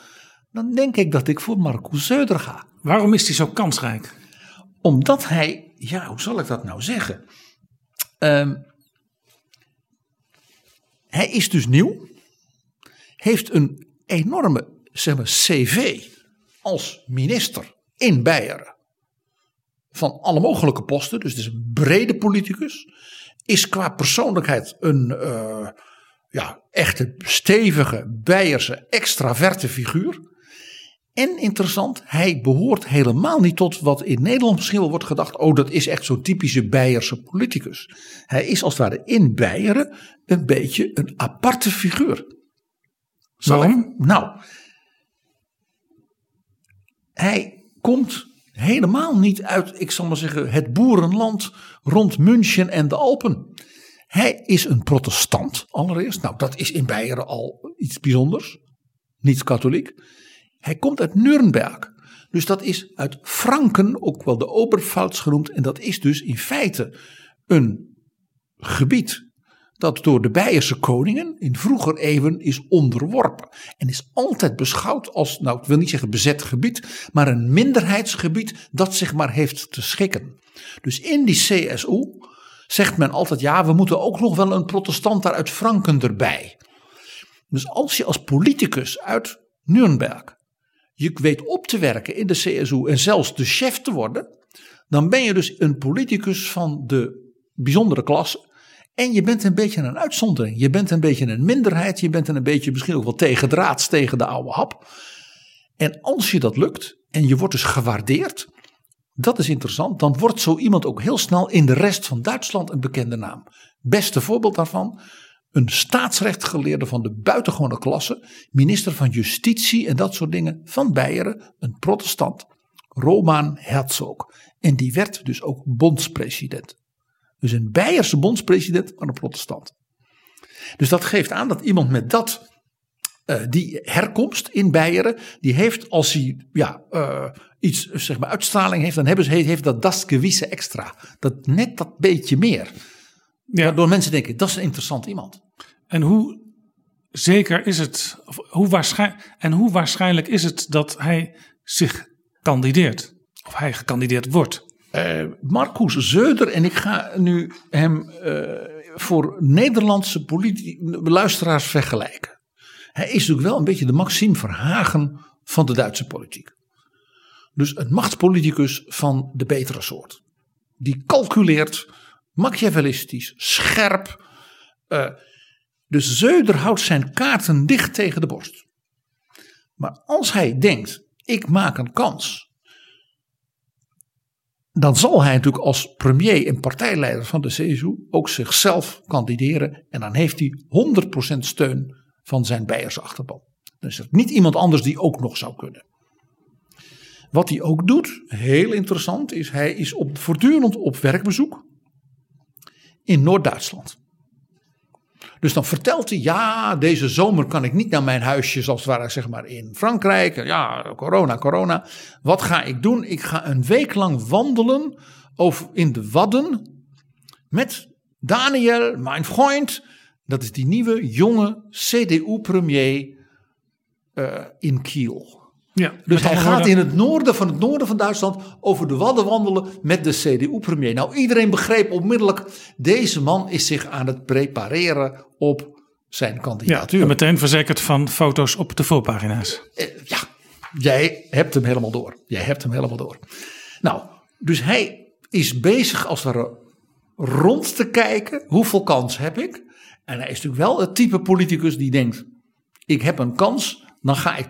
Dan denk ik dat ik voor Marcus Söder ga. Waarom is hij zo kansrijk? Omdat hij, ja, hoe zal ik dat nou zeggen? Ehm, hij is dus nieuw, heeft een enorme zeg maar, CV als minister in Beieren van alle mogelijke posten. Dus het is een brede politicus. Is qua persoonlijkheid een uh, ja, echte stevige, Beierse, extraverte figuur. En interessant, hij behoort helemaal niet tot wat in Nederland misschien wel wordt gedacht. Oh, dat is echt zo'n typische Beierse politicus. Hij is als het ware in Beieren een beetje een aparte figuur. Waarom? Nou, hij komt helemaal niet uit, ik zal maar zeggen, het boerenland rond München en de Alpen. Hij is een protestant allereerst. Nou, dat is in Beieren al iets bijzonders. Niet katholiek. Hij komt uit Nuremberg. Dus dat is uit Franken, ook wel de Oberpfalz genoemd. En dat is dus in feite een gebied dat door de Beierse koningen in vroeger eeuwen is onderworpen. En is altijd beschouwd als, nou ik wil niet zeggen bezet gebied, maar een minderheidsgebied dat zich maar heeft te schikken. Dus in die CSU zegt men altijd, ja we moeten ook nog wel een protestant daar uit Franken erbij. Dus als je als politicus uit Nuremberg je weet op te werken in de CSU en zelfs de chef te worden, dan ben je dus een politicus van de bijzondere klasse. En je bent een beetje een uitzondering. Je bent een beetje een minderheid. Je bent een beetje misschien ook wel tegen draads tegen de oude hap. En als je dat lukt en je wordt dus gewaardeerd, dat is interessant, dan wordt zo iemand ook heel snel in de rest van Duitsland een bekende naam. Beste voorbeeld daarvan, een staatsrechtgeleerde van de buitengewone klasse, minister van Justitie en dat soort dingen van Beieren, een protestant, Roman Herzog. En die werd dus ook bondspresident. Dus een Beierse bondspresident, maar een protestant. Dus dat geeft aan dat iemand met dat, uh, die herkomst in Beieren, die heeft als hij ja, uh, iets, zeg maar, uitstraling heeft, dan hebben ze, heeft dat das gewisse extra. Dat net dat beetje meer. Ja. Waardoor mensen denken, dat is een interessant iemand. En hoe zeker is het, of hoe waarschijnlijk, en hoe waarschijnlijk is het dat hij zich kandideert? Of hij gekandideerd wordt? Uh, Marcus Zeuder, en ik ga nu hem uh, voor Nederlandse luisteraars vergelijken. Hij is natuurlijk wel een beetje de Maxime Verhagen van de Duitse politiek. Dus een machtspoliticus van de betere soort. Die calculeert, machiavellistisch, scherp. Uh, dus Zeuder houdt zijn kaarten dicht tegen de borst. Maar als hij denkt, ik maak een kans dan zal hij natuurlijk als premier en partijleider van de CSU ook zichzelf kandideren. En dan heeft hij 100% steun van zijn Beierse achterban. Dan is er niet iemand anders die ook nog zou kunnen. Wat hij ook doet, heel interessant, is hij is op, voortdurend op werkbezoek in Noord-Duitsland. Dus dan vertelt hij, ja, deze zomer kan ik niet naar mijn huisje, zoals het ware, zeg maar, in Frankrijk. Ja, corona, corona. Wat ga ik doen? Ik ga een week lang wandelen over, in de Wadden met Daniel, mijn vriend. Dat is die nieuwe, jonge CDU-premier eh, in Kiel. Ja, dus hij gaat in het noorden van het noorden van Duitsland over de wadden wandelen met de CDU-premier. Nou, iedereen begreep onmiddellijk, deze man is zich aan het prepareren op zijn kandidatuur. Ja, en meteen verzekerd van foto's op de voorpagina's. Eh, ja, jij hebt hem helemaal door. Jij hebt hem helemaal door. Nou, dus hij is bezig als er rond te kijken, hoeveel kans heb ik? En hij is natuurlijk wel het type politicus die denkt, ik heb een kans, dan ga ik.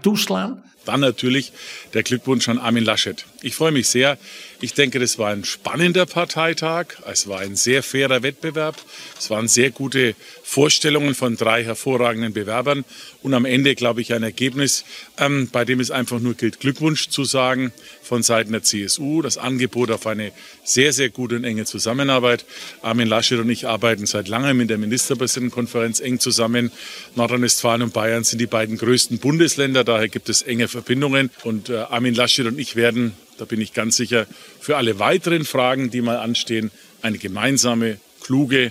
Dann natürlich der Glückwunsch an Armin Laschet. Ich freue mich sehr. Ich denke, das war ein spannender Parteitag. Es war ein sehr fairer Wettbewerb. Es waren sehr gute Vorstellungen von drei hervorragenden Bewerbern. Und am Ende, glaube ich, ein Ergebnis, ähm, bei dem es einfach nur gilt, Glückwunsch zu sagen von Seiten der CSU. Das Angebot auf eine sehr, sehr gute und enge Zusammenarbeit. Armin Laschet und ich arbeiten seit langem in der Ministerpräsidentenkonferenz eng zusammen. Nordrhein-Westfalen und Bayern sind die beiden größten Bundesländer. Daher gibt es enge Verbindungen. Und äh, Armin Laschet und ich werden, da bin ich ganz sicher, für alle weiteren Fragen, die mal anstehen, eine gemeinsame, kluge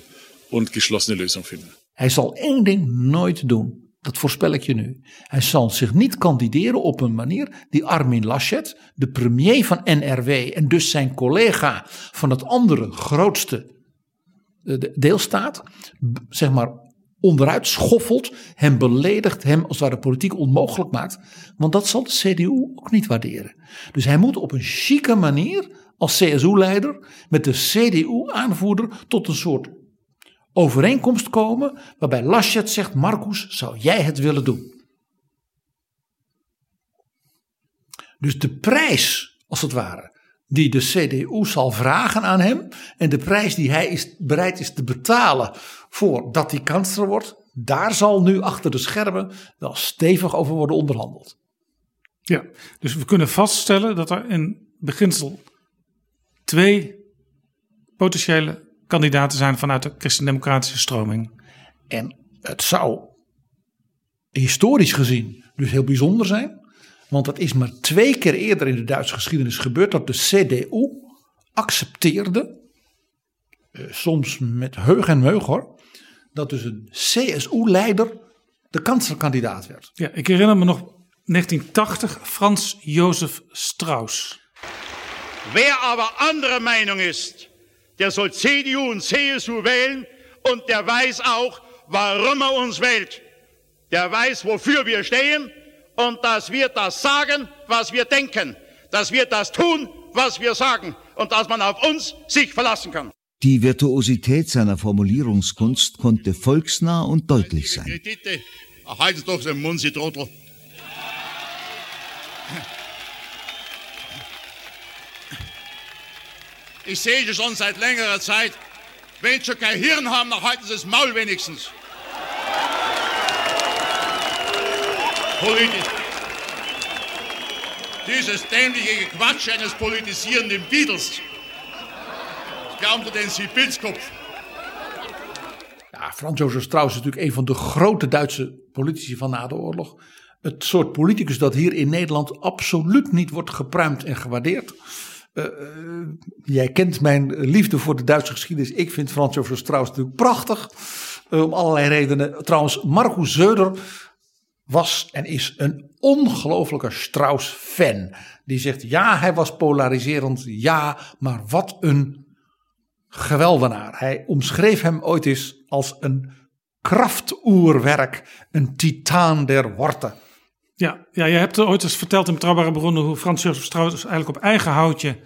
und geschlossene Lösung finden. Hij zal één ding nooit doen. Dat voorspel ik je nu. Hij zal zich niet kandideren op een manier die Armin Laschet, de premier van NRW en dus zijn collega van het andere grootste deelstaat, zeg maar onderuit schoffelt, hem beledigt, hem als het ware politiek onmogelijk maakt. Want dat zal de CDU ook niet waarderen. Dus hij moet op een chique manier als CSU-leider met de CDU-aanvoerder tot een soort overeenkomst komen waarbij Laschet zegt, Marcus, zou jij het willen doen? Dus de prijs, als het ware, die de CDU zal vragen aan hem en de prijs die hij is, bereid is te betalen voordat hij kanselier wordt, daar zal nu achter de schermen wel stevig over worden onderhandeld. Ja, dus we kunnen vaststellen dat er in beginsel twee potentiële kandidaten zijn vanuit de christendemocratische stroming. En het zou historisch gezien dus heel bijzonder zijn. Want het is maar twee keer eerder in de Duitse geschiedenis gebeurd dat de CDU accepteerde, eh, soms met heug en meug hoor, dat dus een CSU-leider de kanselkandidaat werd. Ja, ik herinner me nog 1980 Frans Josef Strauss. Wer aber andere Meinung ist, der soll CDU und CSU wählen und der weiß auch, warum er uns wählt. Der weiß, wofür wir stehen und dass wir das sagen, was wir denken. Dass wir das tun, was wir sagen und dass man auf uns sich verlassen kann. Die Virtuosität seiner Formulierungskunst konnte volksnah und deutlich sein. Kredite, haltet doch den Mund, Sie Trottel. Ich sehe Sie schon seit längerer Zeit. Wenn Sie kein Hirn haben, dann halten Sie das Maul wenigstens. Politisch. Dieses dämliche Quatsch eines politisierenden Beatles. Glauben Sie den Sie Pilzkopf? Ja, Frans Josef Strauss is natuurlijk een van de grote Duitse politici van na de oorlog. Het soort politicus dat hier in Nederland absoluut niet wordt gepruimd en gewaardeerd. Uh, uh, jij kent mijn liefde voor de Duitse geschiedenis. Ik vind Frans Josef Strauss natuurlijk prachtig. Uh, om allerlei redenen. Trouwens, Marcus Zeuder was en is een ongelofelijke Strauss-fan. Die zegt: ja, hij was polariserend. Ja, maar wat een geweldenaar. Hij omschreef hem ooit eens als een kraftoerwerk, een titaan der worten. Ja, ja, je hebt ooit eens verteld in Betrouwbare Bronnen hoe Frans Josef Strauss eigenlijk op eigen houtje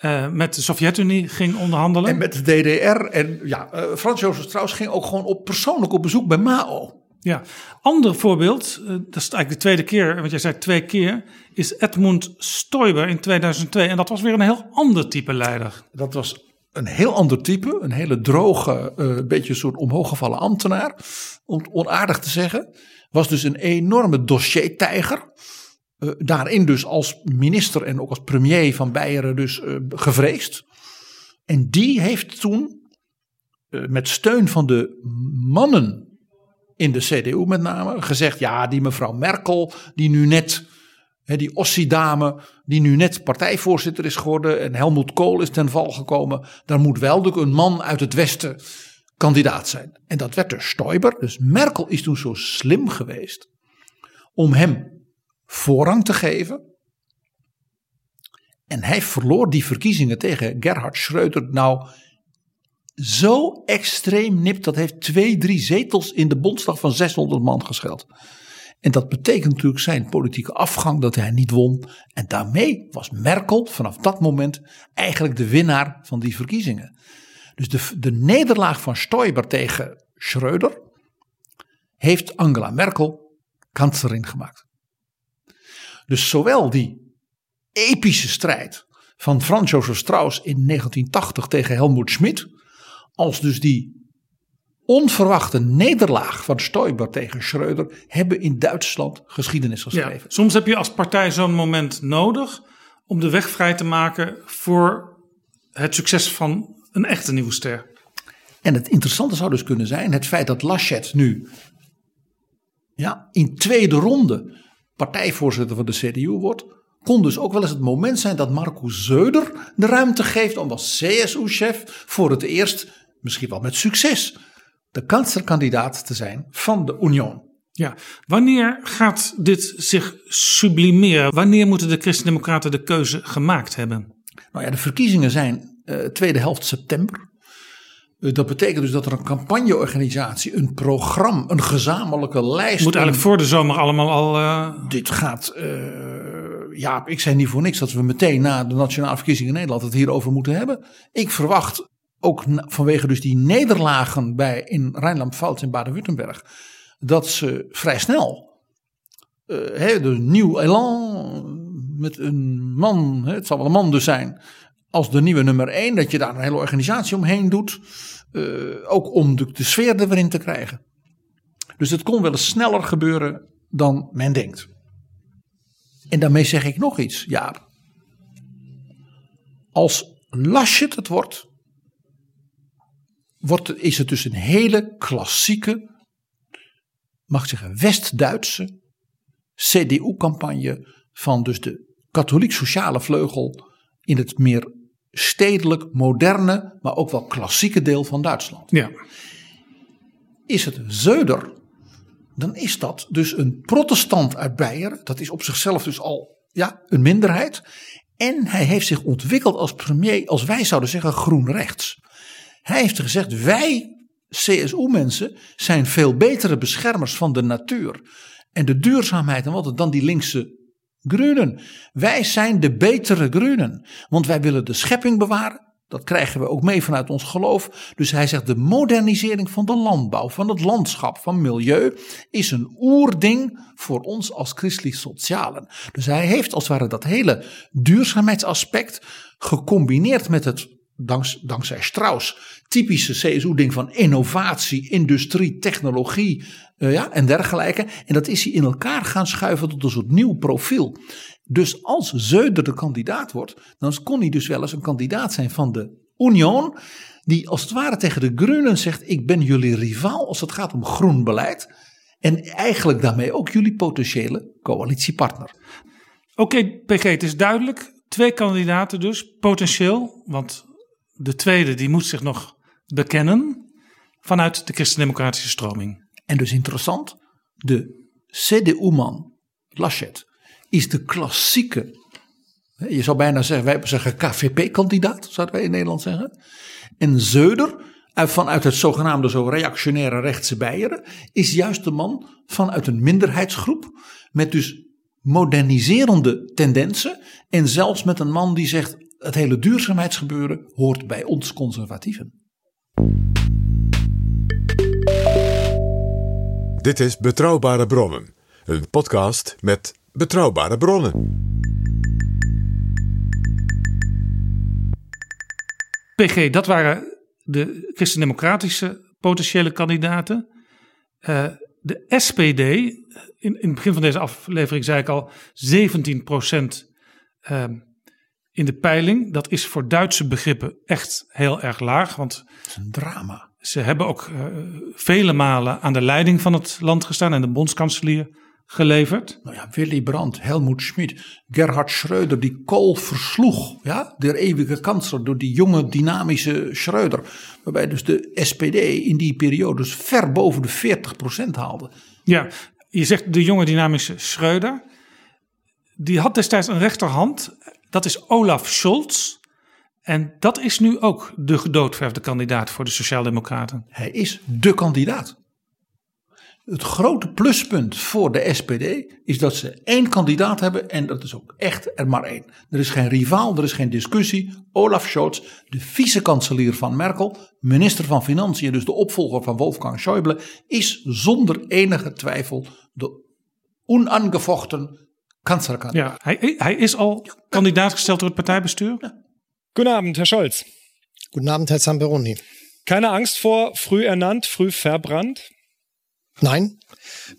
uh, met de Sovjet-Unie ging onderhandelen. En met de DDR. En ja, uh, Frans Josef Strauss ging ook gewoon op, persoonlijk op bezoek bij Mao. Ja, ander voorbeeld, uh, dat is eigenlijk de tweede keer, want jij zei twee keer, is Edmund Stoiber in 2002. En dat was weer een heel ander type leider. Dat was een heel ander type, een hele droge, beetje een soort omhooggevallen ambtenaar, om onaardig te zeggen. Was dus een enorme dossiertijger. Uh, daarin dus als minister en ook als premier van Beieren dus uh, gevreesd. En die heeft toen met steun van de mannen in de CDU met name gezegd: ja, die mevrouw Merkel, die nu net He, die Ossi-dame, die nu net partijvoorzitter is geworden en Helmoet Kool is ten val gekomen. Daar moet wel een man uit het Westen kandidaat zijn. En dat werd dus Stoiber. Dus Merkel is toen zo slim geweest om hem voorrang te geven. En hij verloor die verkiezingen tegen Gerhard Schreuder nou zo extreem nipt. Dat heeft twee, drie zetels in de Bondsdag van 600 man gescheld. En dat betekent natuurlijk zijn politieke afgang dat hij niet won. En daarmee was Merkel vanaf dat moment eigenlijk de winnaar van die verkiezingen. Dus de, de nederlaag van Stoiber tegen Schreuder heeft Angela Merkel kanselier gemaakt. Dus zowel die epische strijd van Franz Josef Strauss in 1980 tegen Helmut Schmidt, als dus die onverwachte nederlaag van Stoiber tegen Schreuder hebben in Duitsland geschiedenis geschreven. Ja, soms heb je als partij zo'n moment nodig om de weg vrij te maken voor het succes van een echte nieuwe ster. En het interessante zou dus kunnen zijn het feit dat Laschet nu ja, in tweede ronde partijvoorzitter van de CDU wordt, kon dus ook wel eens het moment zijn dat Marcus Zeuder de ruimte geeft om als CSU-chef voor het eerst, misschien wel met succes, de kanselkandidaat te zijn van de Union. Ja, wanneer gaat dit zich sublimeren? Wanneer moeten de Christen-Democraten de keuze gemaakt hebben? Nou ja, de verkiezingen zijn tweede helft september. Eh, Dat betekent dus dat er een campagneorganisatie, een programma, een gezamenlijke lijst. Moet eigenlijk voor de zomer allemaal al. eh, Dit gaat. eh, ja, ik zei niet voor niks dat we meteen na de nationale verkiezingen in Nederland het hierover moeten hebben. Ik verwacht ook vanwege dus die nederlagen bij in Rijnland-Pfalz en Baden-Württemberg dat ze vrij snel eh hè, dus nieuw elan met een man, het zal wel een man dus zijn, als de nieuwe nummer één, dat je daar een hele organisatie omheen doet, eh, ook om de, sfeer er weer in te krijgen. Dus het kon wel eens sneller gebeuren dan men denkt. En daarmee zeg ik nog iets, ja. Als Laschet het wordt, wordt is het dus een hele klassieke, mag ik zeggen, West-Duitse CDU-campagne van dus de katholiek-sociale vleugel in het meer stedelijk, moderne, maar ook wel klassieke deel van Duitsland. Ja. Is het Zeuder, dan is dat dus een protestant uit Beieren. Dat is op zichzelf dus al ja, een minderheid. En hij heeft zich ontwikkeld als premier, als wij zouden zeggen, groen-rechts. Hij heeft gezegd, wij CSU-mensen zijn veel betere beschermers van de natuur en de duurzaamheid en wat dan die linkse groenen. Wij zijn de betere groenen, want wij willen de schepping bewaren. Dat krijgen we ook mee vanuit ons geloof. Dus hij zegt de modernisering van de landbouw, van het landschap, van milieu is een oerding voor ons als christelijk socialen. Dus hij heeft als het ware dat hele duurzaamheidsaspect gecombineerd met het danks, dankzij Strauss typische CSU-ding van innovatie, industrie, technologie eh, ja, en dergelijke. En dat is hij in elkaar gaan schuiven tot een soort nieuw profiel. Dus als Zeuder de kandidaat wordt, dan kon hij dus wel eens een kandidaat zijn van de Union. Die als het ware tegen de Groenen zegt: Ik ben jullie rivaal als het gaat om groen beleid. En eigenlijk daarmee ook jullie potentiële coalitiepartner. Oké, PG, het is duidelijk. Twee kandidaten dus, potentieel. Want de tweede die moet zich nog bekennen vanuit de christendemocratische stroming. En dus interessant, de CDU-man Laschet is de klassieke, je zou bijna zeggen, wij zeggen KVP-kandidaat, zouden wij in Nederland zeggen. En Zeuder, uit- vanuit het zogenaamde zo reactionaire rechtse Beieren, is juist de man vanuit een minderheidsgroep, met dus moderniserende tendensen. En zelfs met een man die zegt, het hele duurzaamheidsgebeuren hoort bij ons conservatieven. Dit is Betrouwbare Bronnen, een podcast met betrouwbare bronnen. PG, dat waren de christendemocratische potentiële kandidaten. Eh, de SPD, in, in het begin van deze aflevering zei ik al, 17 ehm, in de peiling. Dat is voor Duitse begrippen echt heel erg laag, want een drama. Ze hebben ook eh, vele malen aan de leiding van het land gestaan en de bondskanselier geleverd. Nou ja, Willy Brandt, Helmut Schmidt, Gerhard Schröder, die Kool versloeg, ja, de eeuwige kanselier, door die jonge dynamische Schröder. Waarbij dus de SPD in die periode dus ver boven de 40% haalde. Ja, je zegt de jonge dynamische Schreuder. Die had destijds een rechterhand. Dat is Olaf Scholz. En dat is nu ook de gedoodverfde kandidaat voor de Sociaaldemocraten. Hij is de kandidaat. Het grote pluspunt voor de SPD is dat ze één kandidaat hebben en dat is ook echt er maar één. Er is geen rivaal, er is geen discussie. Olaf Scholz, de vice-kanselier van Merkel, minister van Financiën, dus de opvolger van Wolfgang Schäuble, is zonder enige twijfel de onaangevochten kanslerkandidaat. Ja, hij, hij is al kandidaat gesteld door het partijbestuur. Guten Abend, Herr Scholz. Guten Abend, Herr Zamperoni. Keine Angst vor früh ernannt, früh verbrannt? Nein,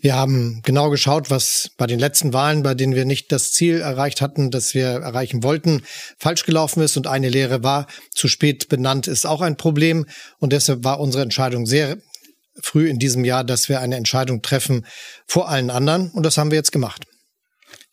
wir haben genau geschaut, was bei den letzten Wahlen, bei denen wir nicht das Ziel erreicht hatten, das wir erreichen wollten, falsch gelaufen ist. Und eine Lehre war, zu spät benannt ist auch ein Problem. Und deshalb war unsere Entscheidung sehr früh in diesem Jahr, dass wir eine Entscheidung treffen vor allen anderen. Und das haben wir jetzt gemacht.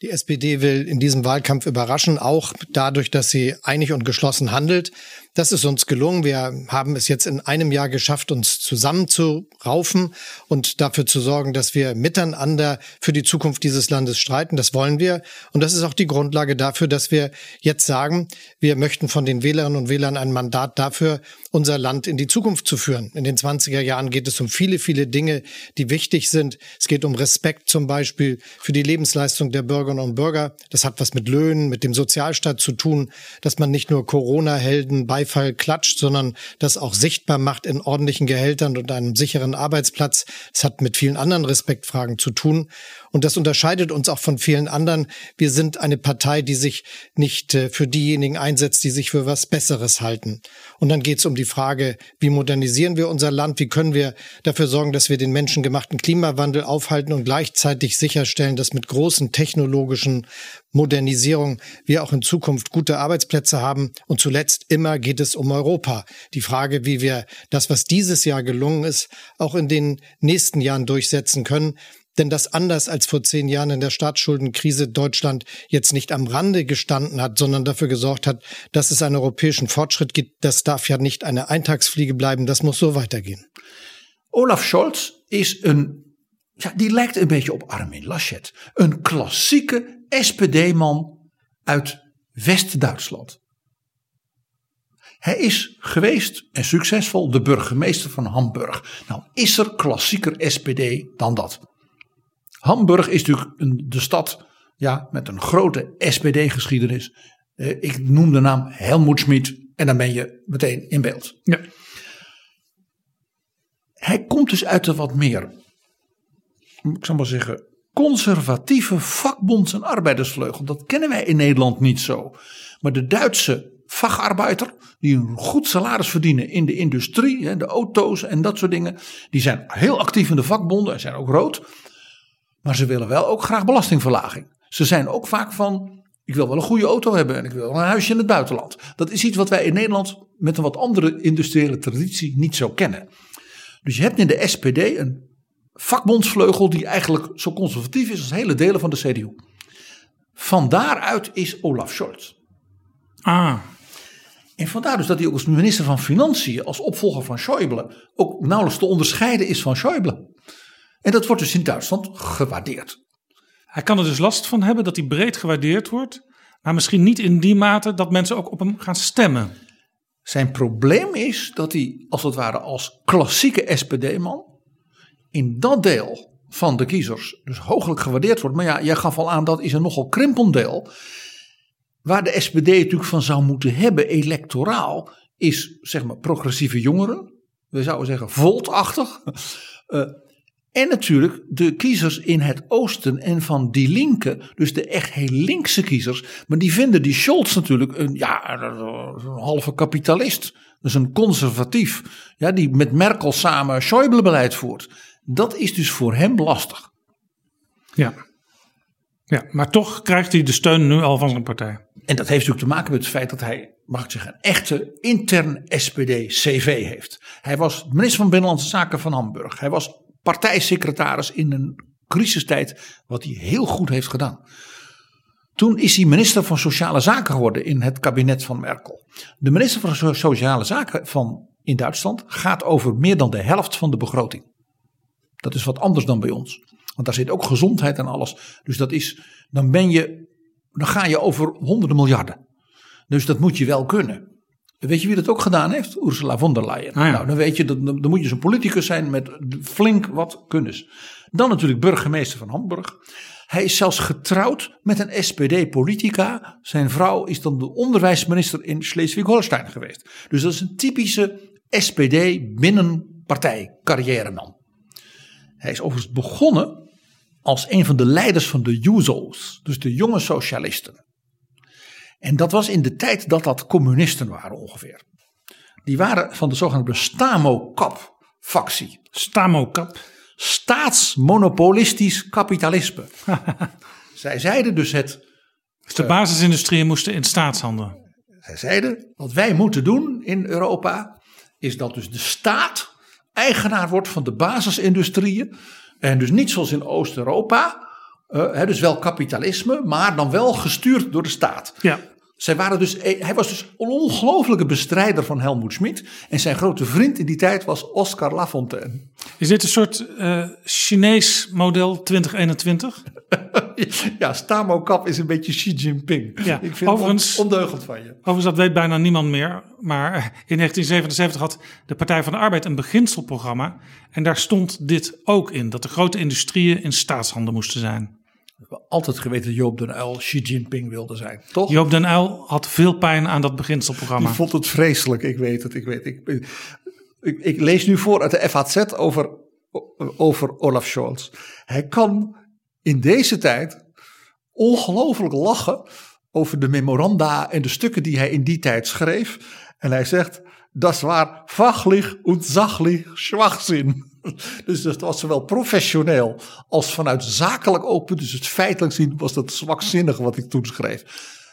Die SPD will in diesem Wahlkampf überraschen, auch dadurch, dass sie einig und geschlossen handelt. Das ist uns gelungen. Wir haben es jetzt in einem Jahr geschafft, uns zusammenzuraufen und dafür zu sorgen, dass wir miteinander für die Zukunft dieses Landes streiten. Das wollen wir. Und das ist auch die Grundlage dafür, dass wir jetzt sagen, wir möchten von den Wählerinnen und Wählern ein Mandat dafür, unser Land in die Zukunft zu führen. In den 20er Jahren geht es um viele, viele Dinge, die wichtig sind. Es geht um Respekt zum Beispiel für die Lebensleistung der Bürgerinnen und Bürger. Das hat was mit Löhnen, mit dem Sozialstaat zu tun, dass man nicht nur Corona-Helden bei Beifall klatscht, sondern das auch sichtbar macht in ordentlichen Gehältern und einem sicheren Arbeitsplatz. Es hat mit vielen anderen Respektfragen zu tun. Und das unterscheidet uns auch von vielen anderen. Wir sind eine Partei, die sich nicht äh, für diejenigen einsetzt, die sich für was Besseres halten. Und dann geht es um die Frage, wie modernisieren wir unser Land? Wie können wir dafür sorgen, dass wir den menschengemachten Klimawandel aufhalten und gleichzeitig sicherstellen, dass mit großen technologischen Modernisierung wir auch in Zukunft gute Arbeitsplätze haben. Und zuletzt immer geht es um Europa. Die Frage, wie wir das, was dieses Jahr gelungen ist, auch in den nächsten Jahren durchsetzen können. Denn das anders als vor zehn Jahren in der Staatsschuldenkrise Deutschland jetzt nicht am Rande gestanden hat, sondern dafür gesorgt hat, dass es einen europäischen Fortschritt gibt. Das darf ja nicht eine Eintagsfliege bleiben. Das muss so weitergehen. Olaf Scholz is een ja, die lijkt een beetje op Armin Laschet. Een klassieke SPD-man uit West-Duitsland. Hij is geweest en succesvol de burgemeester van Hamburg. Nou, is er klassieker SPD dan dat? Hamburg is natuurlijk een, de stad ja, met een grote SPD-geschiedenis. Eh, ik noem de naam Helmut Schmid en dan ben je meteen in beeld. Ja. Hij komt dus uit de wat meer, ik zal maar zeggen, conservatieve vakbonds- en arbeidersvleugel. Dat kennen wij in Nederland niet zo. Maar de Duitse vakarbeider, die een goed salaris verdienen in de industrie, de auto's en dat soort dingen, die zijn heel actief in de vakbonden en zijn ook rood. Maar ze willen wel ook graag belastingverlaging. Ze zijn ook vaak van, ik wil wel een goede auto hebben en ik wil een huisje in het buitenland. Dat is iets wat wij in Nederland met een wat andere industriële traditie niet zo kennen. Dus je hebt in de SPD een vakbondsvleugel die eigenlijk zo conservatief is als hele delen van de CDU. Van daaruit is Olaf Scholz. Ah. En vandaar dus dat hij ook als minister van Financiën, als opvolger van Schäuble, ook nauwelijks te onderscheiden is van Schäuble. En dat wordt dus in Duitsland gewaardeerd. Hij kan er dus last van hebben dat hij breed gewaardeerd wordt, maar misschien niet in die mate dat mensen ook op hem gaan stemmen. Zijn probleem is dat hij als het ware als klassieke SPD-man in dat deel van de kiezers dus hooglijk gewaardeerd wordt. Maar ja, jij gaf al aan dat is een nogal krimpend deel. Waar de SPD natuurlijk van zou moeten hebben electoraal is zeg maar progressieve jongeren. We zouden zeggen voltachtig. Uh, <laughs> en natuurlijk de kiezers in het oosten en van die linken, dus de echt heel linkse kiezers. Maar die vinden die Scholz natuurlijk een, ja, een halve kapitalist. Dus een conservatief, ja, die met Merkel samen Schäuble-beleid voert. Dat is dus voor hem lastig. Ja. ja, maar toch krijgt hij de steun nu al van zijn partij. En dat heeft natuurlijk te maken met het feit dat hij, mag ik zeggen, een echte intern SPD-CV heeft. Hij was minister van Binnenlandse Zaken van Hamburg. Hij was partijsecretaris in een crisistijd, wat hij heel goed heeft gedaan. Toen is hij minister van Sociale Zaken geworden in het kabinet van Merkel. De minister van Sociale Zaken van in Duitsland gaat over meer dan de helft van de begroting. Dat is wat anders dan bij ons. Want daar zit ook gezondheid en alles. Dus dat is, dan ben je, dan ga je over honderden miljarden. Dus dat moet je wel kunnen. Weet je wie dat ook gedaan heeft? Ursula von der Leyen. Ah, ja. Nou, dan weet je, dan, dan moet je zo'n politicus zijn met flink wat kunnis. Dan natuurlijk burgemeester van Hamburg. Hij is zelfs getrouwd met een SPD-politica. Zijn vrouw is dan de onderwijsminister in Schleswig-Holstein geweest. Dus dat is een typische SPD-binnenpartij carrièreman. Hij is overigens begonnen als een van de leiders van de Jusos, dus de jonge socialisten. En dat was in de tijd dat dat communisten waren ongeveer. Die waren van de zogenaamde Stamo-Kap-factie. Stamo-Kap? Staatsmonopolistisch kapitalisme. <laughs> Zij zeiden dus het... Dus de basisindustrieën moesten in staatshanden. Zij zeiden, wat wij moeten doen in Europa... is dat dus de staat eigenaar wordt van de basisindustrieën. En dus niet zoals in Oost-Europa hè, dus wel kapitalisme, maar dan wel gestuurd door de staat. Ja. Zij waren dus, eh, hij was dus een ongelofelijke bestrijder van Helmoet Schmid. En zijn grote vriend in die tijd was Oscar Lafontaine. Is dit een soort uh, Chinees model 2021? <laughs> ja, Stamo Kap is een beetje Xi Jinping. Ja, Ik vind overigens, het on, ondeugend van je. Overigens, dat weet bijna niemand meer. Maar in 1977 had de Partij van de Arbeid een beginselprogramma. En daar stond dit ook in. Dat de grote industrieën in staatshanden moesten zijn. We hebben altijd geweten dat Joop den Uyl Xi Jinping wilde zijn, toch? Joop den Uyl had veel pijn aan dat beginselprogramma. Die vond het vreselijk, ik weet het. Ik, weet, ik, ik, ik lees nu voor uit de FAZ over, over Olaf Scholz. Hij kan in deze tijd ongelooflijk lachen over de memoranda en de stukken die hij in die tijd schreef. En hij zegt, dat waar fachlich und sachlich Schwachsinn. <laughs> Dus dat was zowel professioneel als vanuit zakelijk open. Dus het feitelijk zien was dat zwakzinnig wat ik toen schreef.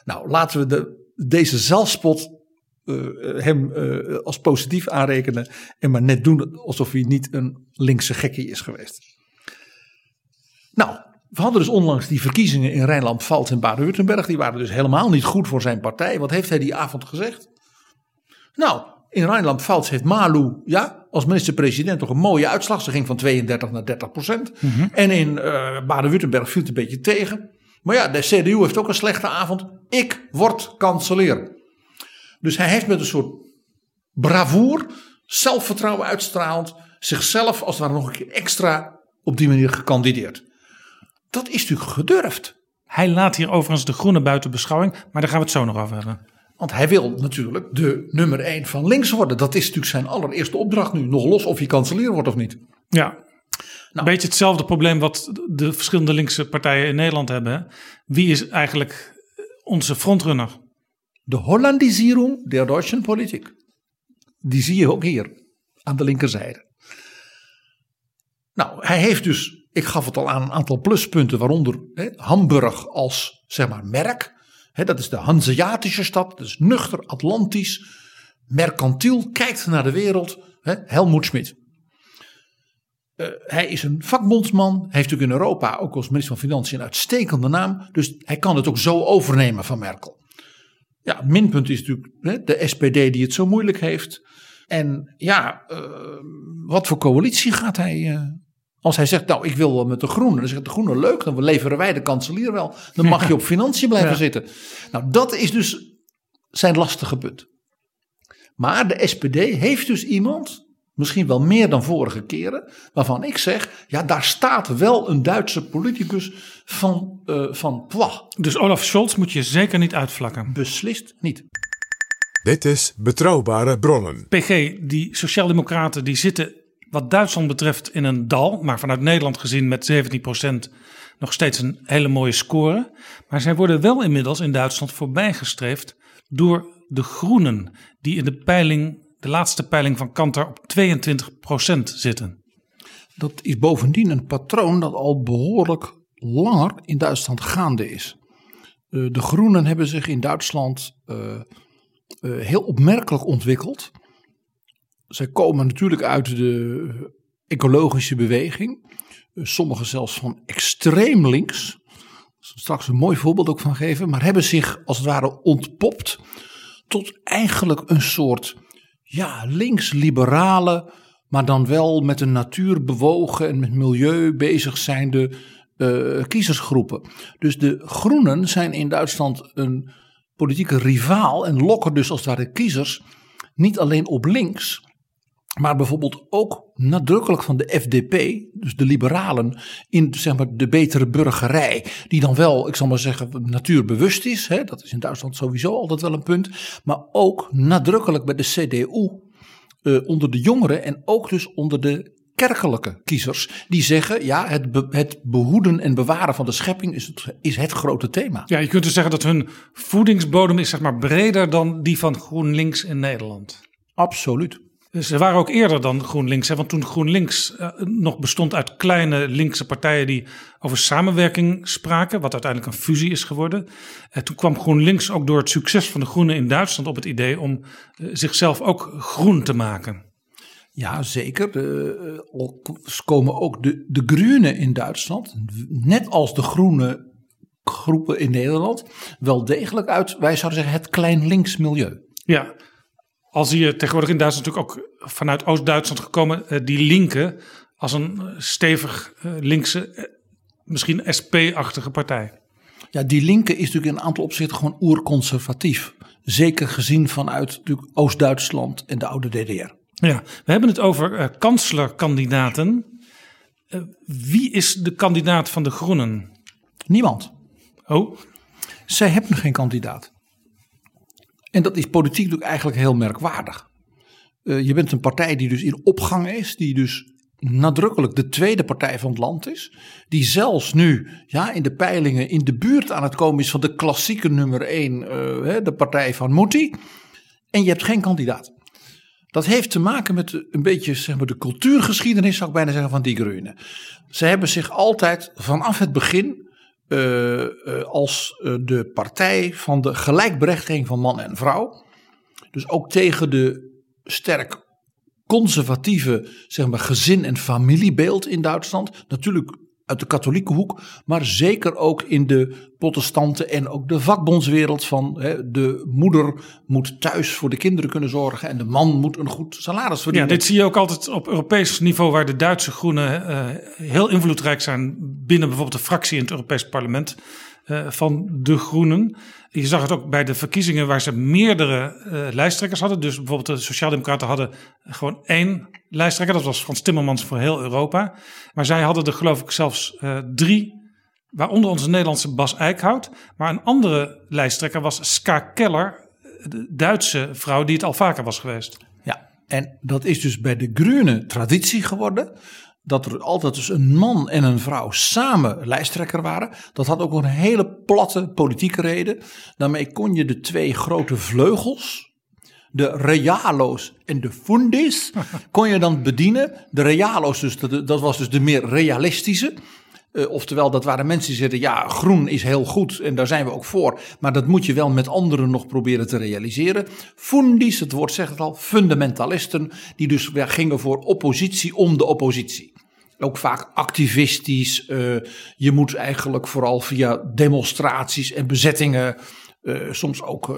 Nou, laten we de, deze zelfspot uh, hem uh, als positief aanrekenen. En maar net doen alsof hij niet een linkse gekkie is geweest. Nou, we hadden dus onlangs die verkiezingen in Rijnland-Pfalz en Baden-Württemberg. Die waren dus helemaal niet goed voor zijn partij. Wat heeft hij die avond gezegd? Nou, in Rijnland-Pfalz heeft Malu ja, als minister-president toch een mooie uitslag. Ze ging van 32 naar 30 procent. Mhm. En in uh, Baden-Württemberg viel het een beetje tegen. Maar ja, de CDU heeft ook een slechte avond. Ik word kanselier. Dus hij heeft met een soort bravoer, zelfvertrouwen uitstralend, zichzelf als het ware nog een keer extra op die manier gekandideerd. Dat is natuurlijk gedurfd. Hij laat hier overigens de groene buiten beschouwing, maar daar gaan we het zo nog over hebben. Want hij wil natuurlijk de nummer 1 van links worden. Dat is natuurlijk zijn allereerste opdracht nu. Nog los of hij kanselier wordt of niet. Ja. Nou. Een beetje hetzelfde probleem wat de verschillende linkse partijen in Nederland hebben. Wie is eigenlijk onze frontrunner? De Hollandisierung der deutschen Politik. Die zie je ook hier aan de linkerzijde. Nou, hij heeft dus, ik gaf het al aan, een aantal pluspunten, waaronder hè, Hamburg als zeg maar merk. Dat is de Hanseatische stad, is nuchter, Atlantisch, mercantiel, kijkt naar de wereld. Hè, Helmoet Schmidt. Uh, hij is een vakbondsman. Heeft natuurlijk in Europa ook als minister van Financiën een uitstekende naam. Dus hij kan het ook zo overnemen van Merkel. Ja, minpunt is natuurlijk de SPD die het zo moeilijk heeft. En ja, uh, wat voor coalitie gaat hij. Uh, als hij zegt, nou ik wil wel met de Groenen. Dan zegt de Groenen leuk, dan leveren wij de kanselier wel. Dan mag je <laughs> op financiën blijven ja. zitten. Nou dat is dus zijn lastige punt. Maar de SPD heeft dus iemand misschien wel meer dan vorige keren, waarvan ik zeg, ja, daar staat wel een Duitse politicus van, uh, van Pwa. Dus Olaf Scholz moet je zeker niet uitvlakken. Beslist niet. Dit is Betrouwbare Bronnen. PG, die sociaaldemocraten die zitten wat Duitsland betreft in een dal, maar vanuit Nederland gezien met 17% nog steeds een hele mooie score. Maar zij worden wel inmiddels in Duitsland voorbijgestreefd door de Groenen, die in de peiling de laatste peiling van Kantar op 22% zitten. Dat is bovendien een patroon dat al behoorlijk langer in Duitsland gaande is. Uh, de Groenen hebben zich in Duitsland uh, uh, heel opmerkelijk ontwikkeld. Zij komen natuurlijk uit de ecologische beweging. Sommigen zelfs van extreem links. Zal straks een mooi voorbeeld ook van geven. Maar hebben zich als het ware ontpopt tot eigenlijk een soort ja, links-liberale, maar dan wel met een natuur bewogen en met milieu bezig zijnde uh, kiezersgroepen. Dus de Groenen zijn in Duitsland een politieke rivaal en lokken dus als het ware kiezers niet alleen op links, maar bijvoorbeeld ook nadrukkelijk van de FDP, dus de liberalen, in zeg maar, de betere burgerij. Die dan wel, ik zal maar zeggen, natuurbewust is. Hè, dat is in Duitsland sowieso altijd wel een punt. Maar ook nadrukkelijk bij de CDU. Uh, onder de jongeren en ook dus onder de kerkelijke kiezers. Die zeggen, ja, het, be het behoeden en bewaren van de schepping is het, is het grote thema. Ja, je kunt dus zeggen dat hun voedingsbodem is zeg maar breder dan die van GroenLinks in Nederland. Absoluut. Ze waren ook eerder dan GroenLinks. Hè? Want toen GroenLinks uh, nog bestond uit kleine linkse partijen die over samenwerking spraken, wat uiteindelijk een fusie is geworden. Uh, toen kwam GroenLinks ook door het succes van de Groenen in Duitsland op het idee om uh, zichzelf ook groen te maken. Ja, zeker. Uh, komen ook de, de Groenen in Duitsland, net als de groene groepen in Nederland, wel degelijk uit, wij zouden zeggen, het klein links milieu. Ja, al zie je tegenwoordig in Duitsland natuurlijk ook vanuit Oost-Duitsland gekomen, uh, die linken als een stevig uh, linkse, misschien SP-achtige partij. Ja, die linker is natuurlijk in een aantal opzichten gewoon oerconservatief. Zeker gezien vanuit Oost-Duitsland en de oude DDR. Ja, we hebben het over uh, kanslerkandidaten. Uh, wie is de kandidaat van de Groenen? Niemand. Oh? Zij hebben geen kandidaat. En dat is politiek natuurlijk eigenlijk heel merkwaardig. Uh, je bent een partij die dus in opgang is, die dus nadrukkelijk de tweede partij van het land is. Die zelfs nu ja, in de peilingen in de buurt aan het komen is van de klassieke nummer 1, de partij van Mutti. En je hebt geen kandidaat. Dat heeft te maken met een beetje zeg maar, de cultuurgeschiedenis, zou ik bijna zeggen, van die Groenen. Ze hebben zich altijd vanaf het begin uh, als uh, de partij van de gelijkberechtiging van man en vrouw. Dus ook tegen de sterk conservatieve zeg maar, gezin- en familiebeeld in Duitsland. Natuurlijk uit de katholieke hoek, maar zeker ook in de protestanten en ook de vakbondswereld van hè, de moeder moet thuis voor de kinderen kunnen zorgen en de man moet een goed salaris verdienen. Ja, dit zie je ook altijd op Europees niveau waar de Duitse groenen uh, heel invloedrijk zijn binnen bijvoorbeeld de fractie in het Europees parlement uh, van de groenen. Je zag het ook bij de verkiezingen waar ze meerdere uh, lijsttrekkers hadden. Dus bijvoorbeeld de Sociaaldemocraten hadden gewoon één lijsttrekker. Dat was Frans Timmermans voor heel Europa. Maar zij hadden er geloof ik zelfs uh, drie. Waaronder onze Nederlandse Bas Eickhout. Maar een andere lijsttrekker was Ska Keller. De Duitse vrouw die het al vaker was geweest. Ja, en dat is dus bij de Groene traditie geworden dat er altijd dus een man en een vrouw samen lijsttrekker waren. Dat had ook een hele platte politieke reden. Daarmee kon je de twee grote vleugels, de realo's en de fundis, <laughs> kon je dan bedienen. De realo's, dus, dat was dus de meer realistische. Uh, oftewel, dat waren mensen die zeiden: ja, groen is heel goed en daar zijn we ook voor. Maar dat moet je wel met anderen nog proberen te realiseren. Fundis, het woord zegt het al, fundamentalisten, die dus ja, gingen voor oppositie om de oppositie. Ook vaak activistisch. Uh, je moet eigenlijk vooral via demonstraties en bezettingen. Uh, soms ook uh,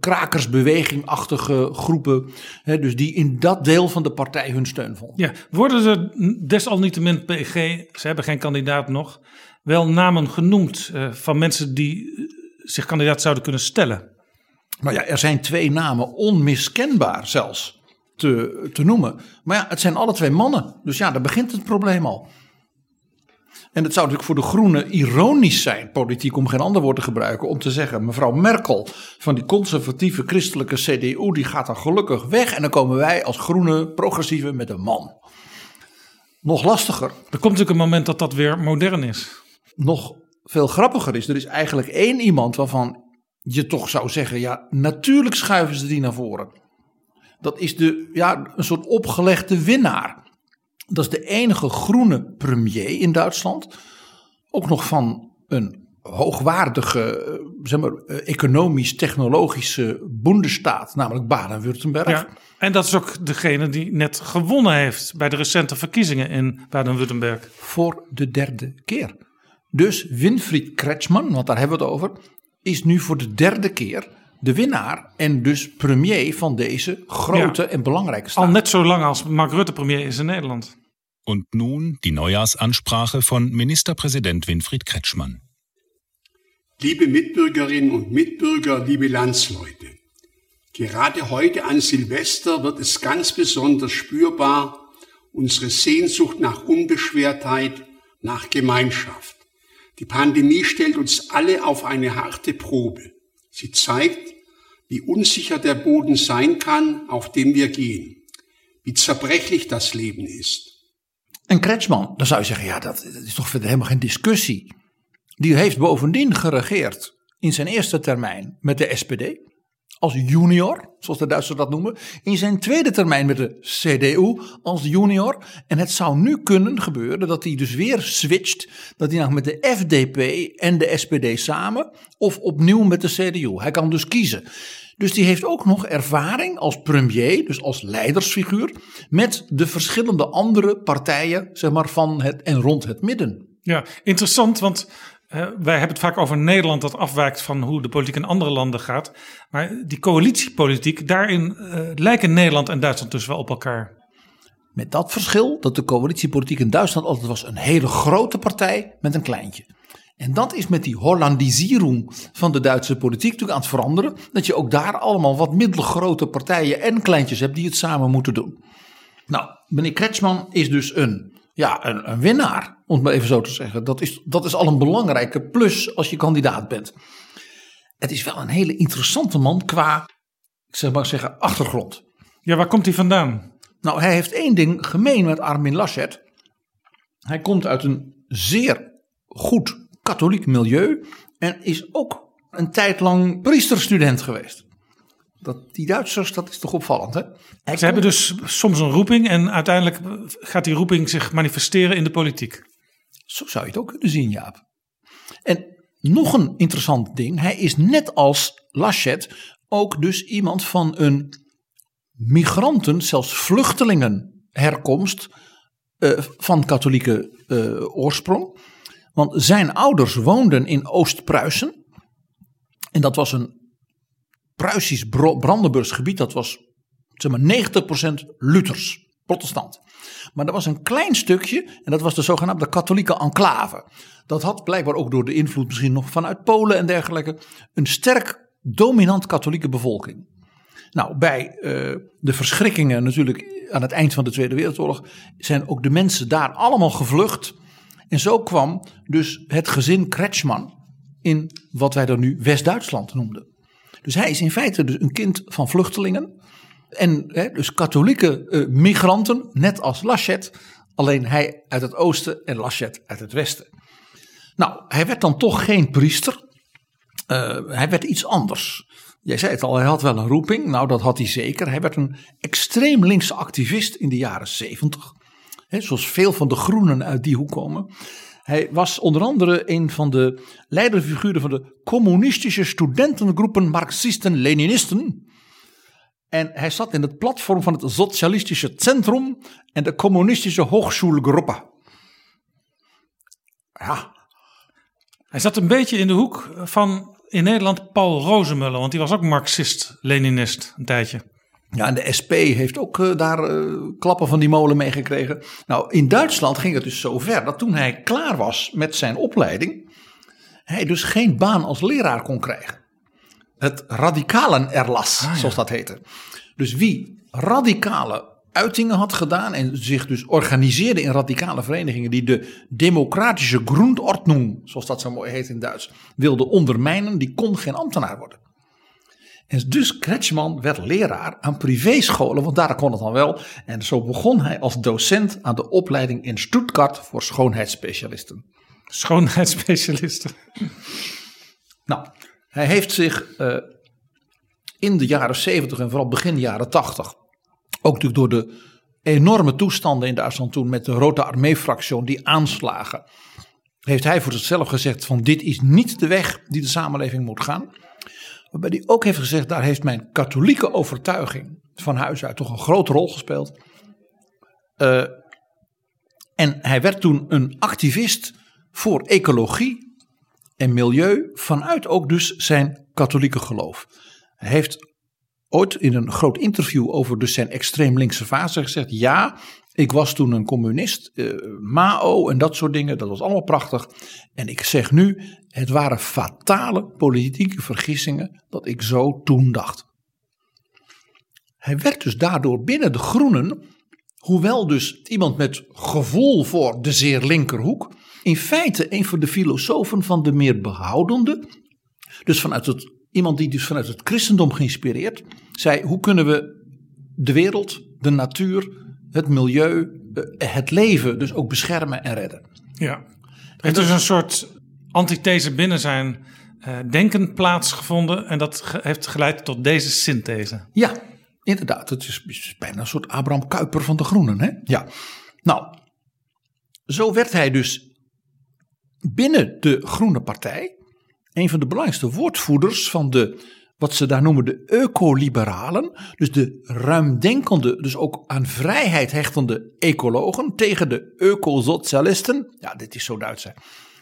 krakersbewegingachtige groepen. Hè, dus die in dat deel van de partij hun steun vonden. Ja, worden er desalniettemin PG, ze hebben geen kandidaat nog, wel namen genoemd uh, van mensen die zich kandidaat zouden kunnen stellen? Nou ja, er zijn twee namen onmiskenbaar zelfs te, te noemen. Maar ja, het zijn alle twee mannen. Dus ja, daar begint het probleem al. En het zou natuurlijk voor de Groenen ironisch zijn, politiek om geen ander woord te gebruiken, om te zeggen: mevrouw Merkel van die conservatieve christelijke CDU, die gaat dan gelukkig weg. En dan komen wij als groene progressieve met een man. Nog lastiger. Er komt natuurlijk een moment dat dat weer modern is. Nog veel grappiger is: er is eigenlijk één iemand waarvan je toch zou zeggen: ja, natuurlijk schuiven ze die naar voren. Dat is de, ja, een soort opgelegde winnaar. Dat is de enige groene premier in Duitsland. Ook nog van een hoogwaardige, eh, zeg maar, eh, economisch-technologische Bundesstaat, namelijk Baden-Württemberg. Ja, en dat is ook degene die net gewonnen heeft bij de recente verkiezingen in Baden-Württemberg. Voor de derde keer. Dus Winfried Kretschmann, want daar hebben we het over, is nu voor de derde keer de winnaar en dus premier van deze grote ja. en belangrijke staat. Al net zo lang als Mark Rutte premier is in Nederland. Und nun die Neujahrsansprache von Ministerpräsident Winfried Kretschmann. Liebe Mitbürgerinnen und Mitbürger, liebe Landsleute, gerade heute an Silvester wird es ganz besonders spürbar, unsere Sehnsucht nach Unbeschwertheit, nach Gemeinschaft. Die Pandemie stellt uns alle auf eine harte Probe. Sie zeigt, wie unsicher der Boden sein kann, auf dem wir gehen, wie zerbrechlich das Leben ist. En Kretschmann, dan zou je zeggen, ja, dat, dat is toch verder helemaal geen discussie. Die heeft bovendien geregeerd in zijn eerste termijn met de SPD als junior, zoals de Duitsers dat noemen. In zijn tweede termijn met de CDU als junior. En het zou nu kunnen gebeuren dat hij dus weer switcht. Dat hij nou met de FDP en de SPD samen of opnieuw met de CDU. Hij kan dus kiezen. Dus die heeft ook nog ervaring als premier, dus als leidersfiguur, met de verschillende andere partijen, zeg maar, van het en rond het midden. Ja, interessant, want uh, wij hebben het vaak over Nederland dat afwijkt van hoe de politiek in andere landen gaat. Maar die coalitiepolitiek, daarin uh, lijken Nederland en Duitsland dus wel op elkaar. Met dat verschil dat de coalitiepolitiek in Duitsland altijd was een hele grote partij met een kleintje. En dat is met die Hollandisering van de Duitse politiek natuurlijk aan het veranderen. Dat je ook daar allemaal wat middelgrote partijen en kleintjes hebt die het samen moeten doen. Nou, meneer Kretschmann is dus een, ja, een, een winnaar, om het maar even zo te zeggen. Dat is, dat is al een belangrijke plus als je kandidaat bent. Het is wel een hele interessante man qua, ik zeg maar zeggen, achtergrond. Ja, waar komt hij vandaan? Nou, hij heeft één ding gemeen met Armin Laschet. Hij komt uit een zeer goed katholiek milieu en is ook een tijd lang priesterstudent geweest. Dat, die Duitsers, dat is toch opvallend, hè? Ze hebben dus soms een roeping en uiteindelijk gaat die roeping zich manifesteren in de politiek. Zo zou je het ook kunnen zien, Jaap. En nog een interessant ding, hij is net als Laschet ook dus iemand van een migranten, zelfs vluchtelingen herkomst uh, van katholieke uh, oorsprong. Want zijn ouders woonden in Oost-Pruisen. En dat was een Pruisisch Brandenburgs gebied. Dat was zeg maar 90% Luthers, protestant. Maar er was een klein stukje, en dat was de zogenaamde katholieke enclave. Dat had blijkbaar ook door de invloed misschien nog vanuit Polen en dergelijke. een sterk dominant katholieke bevolking. Nou, bij uh, de verschrikkingen natuurlijk aan het eind van de Tweede Wereldoorlog zijn ook de mensen daar allemaal gevlucht. En zo kwam dus het gezin Kretschmann in wat wij dan nu West-Duitsland noemden. Dus hij is in feite dus een kind van vluchtelingen. En hè, dus katholieke uh, migranten, net als Laschet. Alleen hij uit het oosten en Laschet uit het westen. Nou, hij werd dan toch geen priester. Uh, hij werd iets anders. Jij zei het al, hij had wel een roeping. Nou, dat had hij zeker. Hij werd een extreem linkse activist in de jaren zeventig. Zoals veel van de groenen uit die hoek komen. Hij was onder andere een van de leiderfiguren van de communistische studentengroepen Marxisten-Leninisten. En hij zat in het platform van het Socialistische Centrum en de Communistische Hochschulgroepen. Ja. Hij zat een beetje in de hoek van in Nederland Paul Rozemuller, want die was ook Marxist-Leninist een tijdje. Ja, en de SP heeft ook uh, daar uh, klappen van die molen meegekregen. Nou, in Duitsland ging het dus zo ver dat toen hij klaar was met zijn opleiding, hij dus geen baan als leraar kon krijgen. Het radicalen erlas, ah, ja. zoals dat heette. Dus wie radicale uitingen had gedaan en zich dus organiseerde in radicale verenigingen die de democratische Grundordnung, zoals dat zo mooi heet in Duits, wilde ondermijnen, die kon geen ambtenaar worden. En dus Kretschmann werd leraar aan privéscholen, want daar kon het dan wel. En zo begon hij als docent aan de opleiding in Stuttgart voor schoonheidsspecialisten. Schoonheidsspecialisten. Nou, hij heeft zich uh, in de jaren 70 en vooral begin jaren 80 ook natuurlijk door de enorme toestanden in Duitsland toen met de Rode Armee-fractie, die aanslagen. Heeft hij voor zichzelf gezegd van dit is niet de weg die de samenleving moet gaan. Waarbij hij ook heeft gezegd daar heeft mijn katholieke overtuiging van huis uit toch een grote rol gespeeld. Uh, en hij werd toen een activist voor ecologie en milieu vanuit ook dus zijn katholieke geloof. Hij heeft ooit in een groot interview over dus zijn extreem linkse fase gezegd: ja, ik was toen een communist, uh, Mao en dat soort dingen, dat was allemaal prachtig. En ik zeg nu, het waren fatale politieke vergissingen dat ik zo toen dacht. Hij werd dus daardoor binnen de Groenen, hoewel dus iemand met gevoel voor de zeer linkerhoek, in feite een van de filosofen van de meer behoudende, dus vanuit het iemand die dus vanuit het christendom geïnspireerd zei: hoe kunnen we de wereld, de natuur, het milieu, eh, het leven dus ook beschermen en redden? Ja, heeft dus een soort antithese binnen zijn uh, denken plaatsgevonden en dat heeft geleid tot deze synthese. Ja, inderdaad. Het is, bijna een soort Abraham Kuyper van de Groenen. Hè? Ja. Nou, zo werd hij dus binnen de Groene Partij een van de belangrijkste woordvoerders van de wat ze daar noemen de ecoliberalen, dus de ruimdenkende, dus ook aan vrijheid hechtende ecologen tegen de ecosocialisten. Ja, dit is zo Duits hè.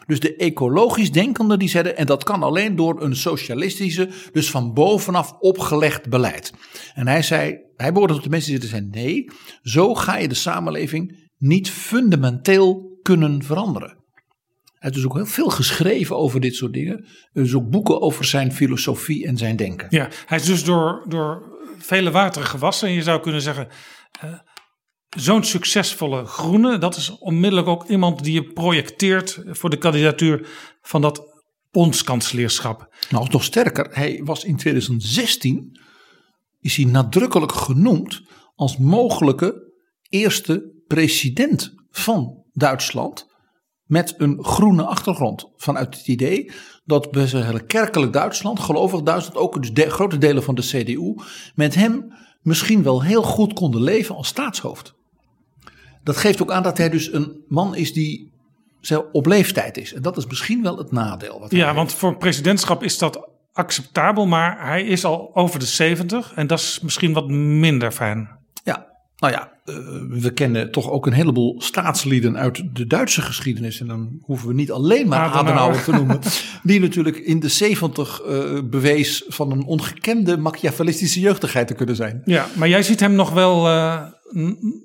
Dus de ecologisch denkenden die zeiden, en dat kan alleen door een socialistische, dus van bovenaf opgelegd beleid. En hij zei, hij behoorde tot de mensen die zeiden, nee, zo ga je de samenleving niet fundamenteel kunnen veranderen. Hij heeft dus ook heel veel geschreven over dit soort dingen. Dus ook boeken over zijn filosofie en zijn denken. Ja, hij is dus door, door vele wateren gewassen. En je zou kunnen zeggen, uh, zo'n succesvolle groene, dat is onmiddellijk ook iemand die je projecteert voor de kandidatuur van dat bondskansleerschap. Nou, nog sterker, hij was in 2016, is hij nadrukkelijk genoemd als mogelijke eerste president van Duitsland met een groene achtergrond. Vanuit het idee dat zijn kerkelijk Duitsland, gelovig Duitsland, ook dus de, grote delen van de CDU, met hem misschien wel heel goed konden leven als staatshoofd. Dat geeft ook aan dat hij dus een man is die op leeftijd is. En dat is misschien wel het nadeel. Wat ja, want voor presidentschap is dat acceptabel, maar hij is al over de 70 en dat is misschien wat minder fijn. Ja, nou ja, uh, we kennen toch ook een heleboel staatslieden uit de Duitse geschiedenis. En dan hoeven we niet alleen maar Adenauer, Adenauer te <laughs> noemen. die natuurlijk in de 70 uh, bewees van een ongekende machiavellistische jeugdigheid te kunnen zijn. Ja, maar jij ziet hem nog wel uh,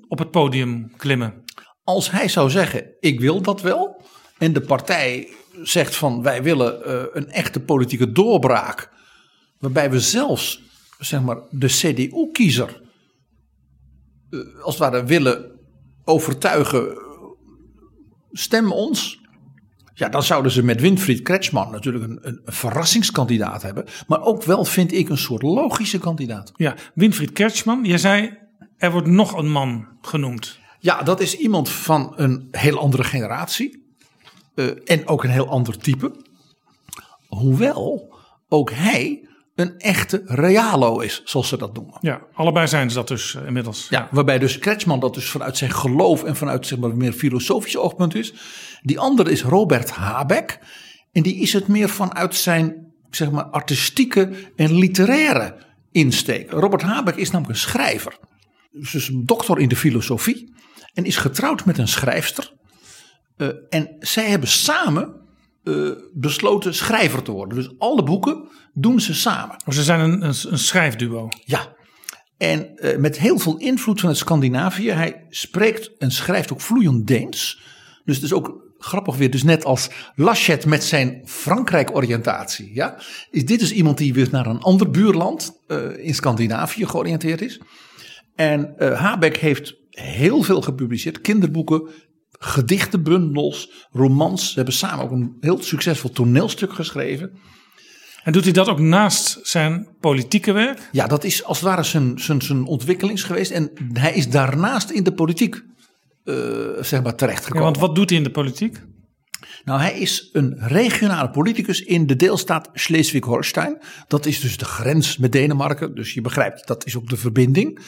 op het podium klimmen. Als hij zou zeggen, ik wil dat wel. En de partij zegt van, wij willen een echte politieke doorbraak. Waarbij we zelfs, zeg maar, de CDU-kiezer eh, als het ware willen overtuigen, stem ons. Ja, dan zouden ze met Winfried Kretschmann natuurlijk een, een, verrassingskandidaat hebben. Maar ook wel, vind ik, een soort logische kandidaat. Ja, Winfried Kretschmann, je zei, er wordt nog een man genoemd. Ja, dat is iemand van een heel andere generatie. Uh, en ook een heel ander type. Hoewel ook hij een echte realo is, zoals ze dat noemen. Ja, allebei zijn ze dat dus uh, inmiddels. Ja, waarbij dus Kretschmann dat dus vanuit zijn geloof en vanuit zeg maar meer filosofische oogpunt is. Die andere is Robert Habeck. En die is het meer vanuit zijn zeg maar artistieke en literaire insteek. Robert Habeck is namelijk een schrijver. Dus een dokter in de filosofie. En is getrouwd met een schrijfster. Uh, en zij hebben samen uh, besloten schrijver te worden. Dus alle boeken doen ze samen. Oh, ze zijn een, een, een schrijfduo. Ja. En uh, met heel veel invloed vanuit Scandinavië. Hij spreekt en schrijft ook vloeiend Deens. Dus het is ook grappig weer. Dus net als Laschet met zijn Frankrijk-oriëntatie. Ja, is dit dus iemand die weer naar een ander buurland uh, in Scandinavië georiënteerd is. En Habeck heeft heel veel gepubliceerd. Kinderboeken, gedichtenbundels, romans. Ze hebben samen ook een heel succesvol toneelstuk geschreven. En doet hij dat ook naast zijn politieke werk? Ja, dat is als het ware zijn, zijn, zijn ontwikkelings geweest. En hij is daarnaast in de politiek uh, zeg maar terechtgekomen. Ja, want wat doet hij in de politiek? Nou, hij is een regionale politicus in de deelstaat Schleswig-Holstein. Dat is dus de grens met Denemarken. Dus je begrijpt, dat is ook de verbinding.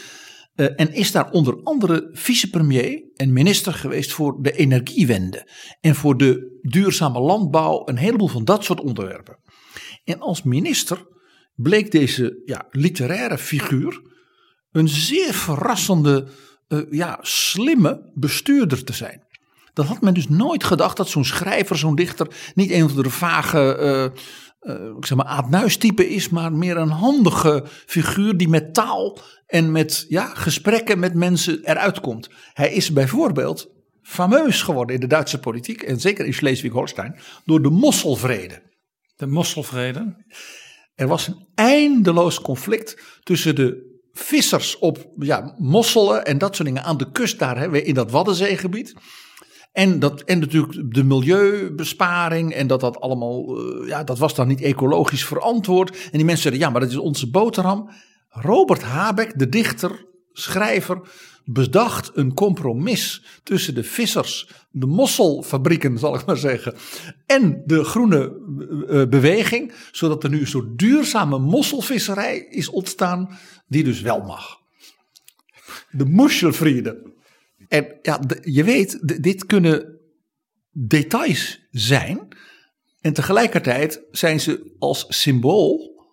Uh, en is daar onder andere vicepremier en minister geweest voor de energiewende. En voor de duurzame landbouw, een heleboel van dat soort onderwerpen. En als minister bleek deze ja, literaire figuur een zeer verrassende, uh, ja, slimme bestuurder te zijn. Dat had men dus nooit gedacht dat zo'n schrijver, zo'n dichter, niet een van de vage uh, uh, ik zeg maar aadnuistype is, maar meer een handige figuur die met taal en met ja, gesprekken met mensen eruit komt. Hij is bijvoorbeeld fameus geworden in de Duitse politiek en zeker in Schleswig-Holstein door de Mosselvrede. De Mosselvrede? Er was een eindeloos conflict tussen de vissers op ja, mosselen en dat soort dingen aan de kust daar hè, in dat Waddenzeegebied. En, dat, en natuurlijk de milieubesparing en dat dat allemaal, uh, ja, dat was dan niet ecologisch verantwoord. En die mensen zeiden, ja, maar dat is onze boterham. Robert Habeck, de dichter, schrijver, bedacht een compromis tussen de vissers, de mosselfabrieken zal ik maar zeggen, en de groene uh, beweging, zodat er nu een soort duurzame mosselvisserij is ontstaan, die dus wel mag. De Muschelfriede. En ja, je weet, dit kunnen details zijn. En tegelijkertijd zijn ze als symbool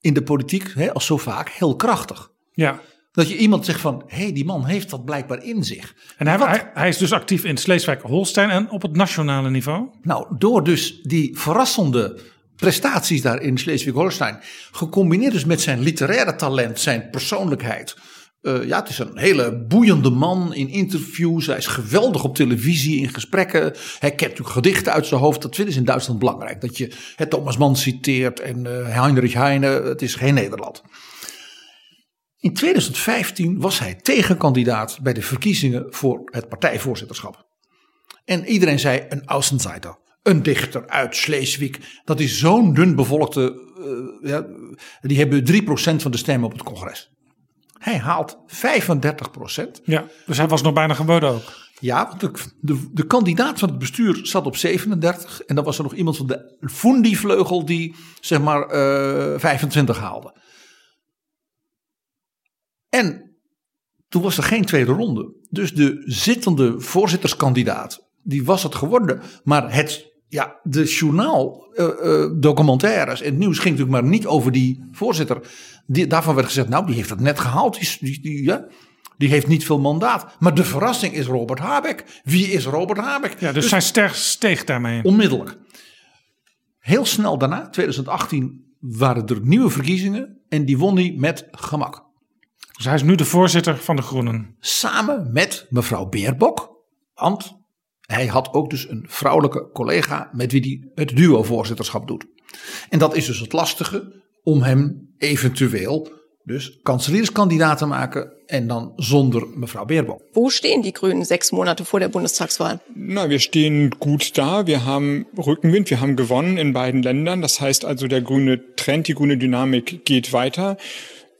in de politiek, hè, als zo vaak, heel krachtig. Ja. Dat je iemand zegt van, hé, hey, die man heeft dat blijkbaar in zich. En hij, hij, hij is dus actief in Sleeswijk-Holstein en op het nationale niveau? Nou, door dus die verrassende prestaties daar in Schleswig-Holstein, gecombineerd dus met zijn literaire talent, zijn persoonlijkheid. Uh, ja, het is een hele boeiende man in interviews. Hij is geweldig op televisie, in gesprekken. Hij kent natuurlijk gedichten uit zijn hoofd. Dat vinden ze in Duitsland belangrijk. Dat je het Thomas Mann citeert en uh, Heinrich Heine. Het is geen Nederland. In 2015 was hij tegenkandidaat bij de verkiezingen voor het partijvoorzitterschap. En iedereen zei een Außenseiter, een dichter uit Schleswig. Dat is zo'n dun bevolkte, uh, ja, die hebben 3% van de stemmen op het congres. Hij haalt 35%. Ja, dus hij was nog bijna geboden ook. Ja, want de, de, de, kandidaat van het bestuur zat op 37. En dan was er nog iemand van de Fundi-vleugel die zeg maar uh, 25 haalde. En toen was er geen tweede ronde. Dus de zittende voorzitterskandidaat, die was het geworden. Maar het, ja, de journaal, uh, uh, documentaires en het nieuws ging natuurlijk maar niet over die voorzitter. Die, daarvan werd gezegd, nou die heeft het net gehaald. Die, die, die, ja, die heeft niet veel mandaat. Maar de verrassing is Robert Habeck. Wie is Robert Habeck? Ja, dus, dus zijn ster steeg daarmee. Onmiddellijk. Heel snel daarna, 2018, waren er nieuwe verkiezingen. En die won hij met gemak. Dus hij is nu de voorzitter van de Groenen. Samen met mevrouw Beerbok. Want hij had ook dus een vrouwelijke collega met wie hij het duo-voorzitterschap doet. En dat is dus het lastige om hem eventueel dus kanselierskandidaat te maken en dan zonder mevrouw Baerbock. Wo stehen die Grünen sechs Monate vor der Bundestagswahl? Na, wir stehen gut da. Wir haben Rückenwind. Wir haben gewonnen in beiden Ländern. Das heißt also, der grüne Trend, die grüne Dynamik geht weiter.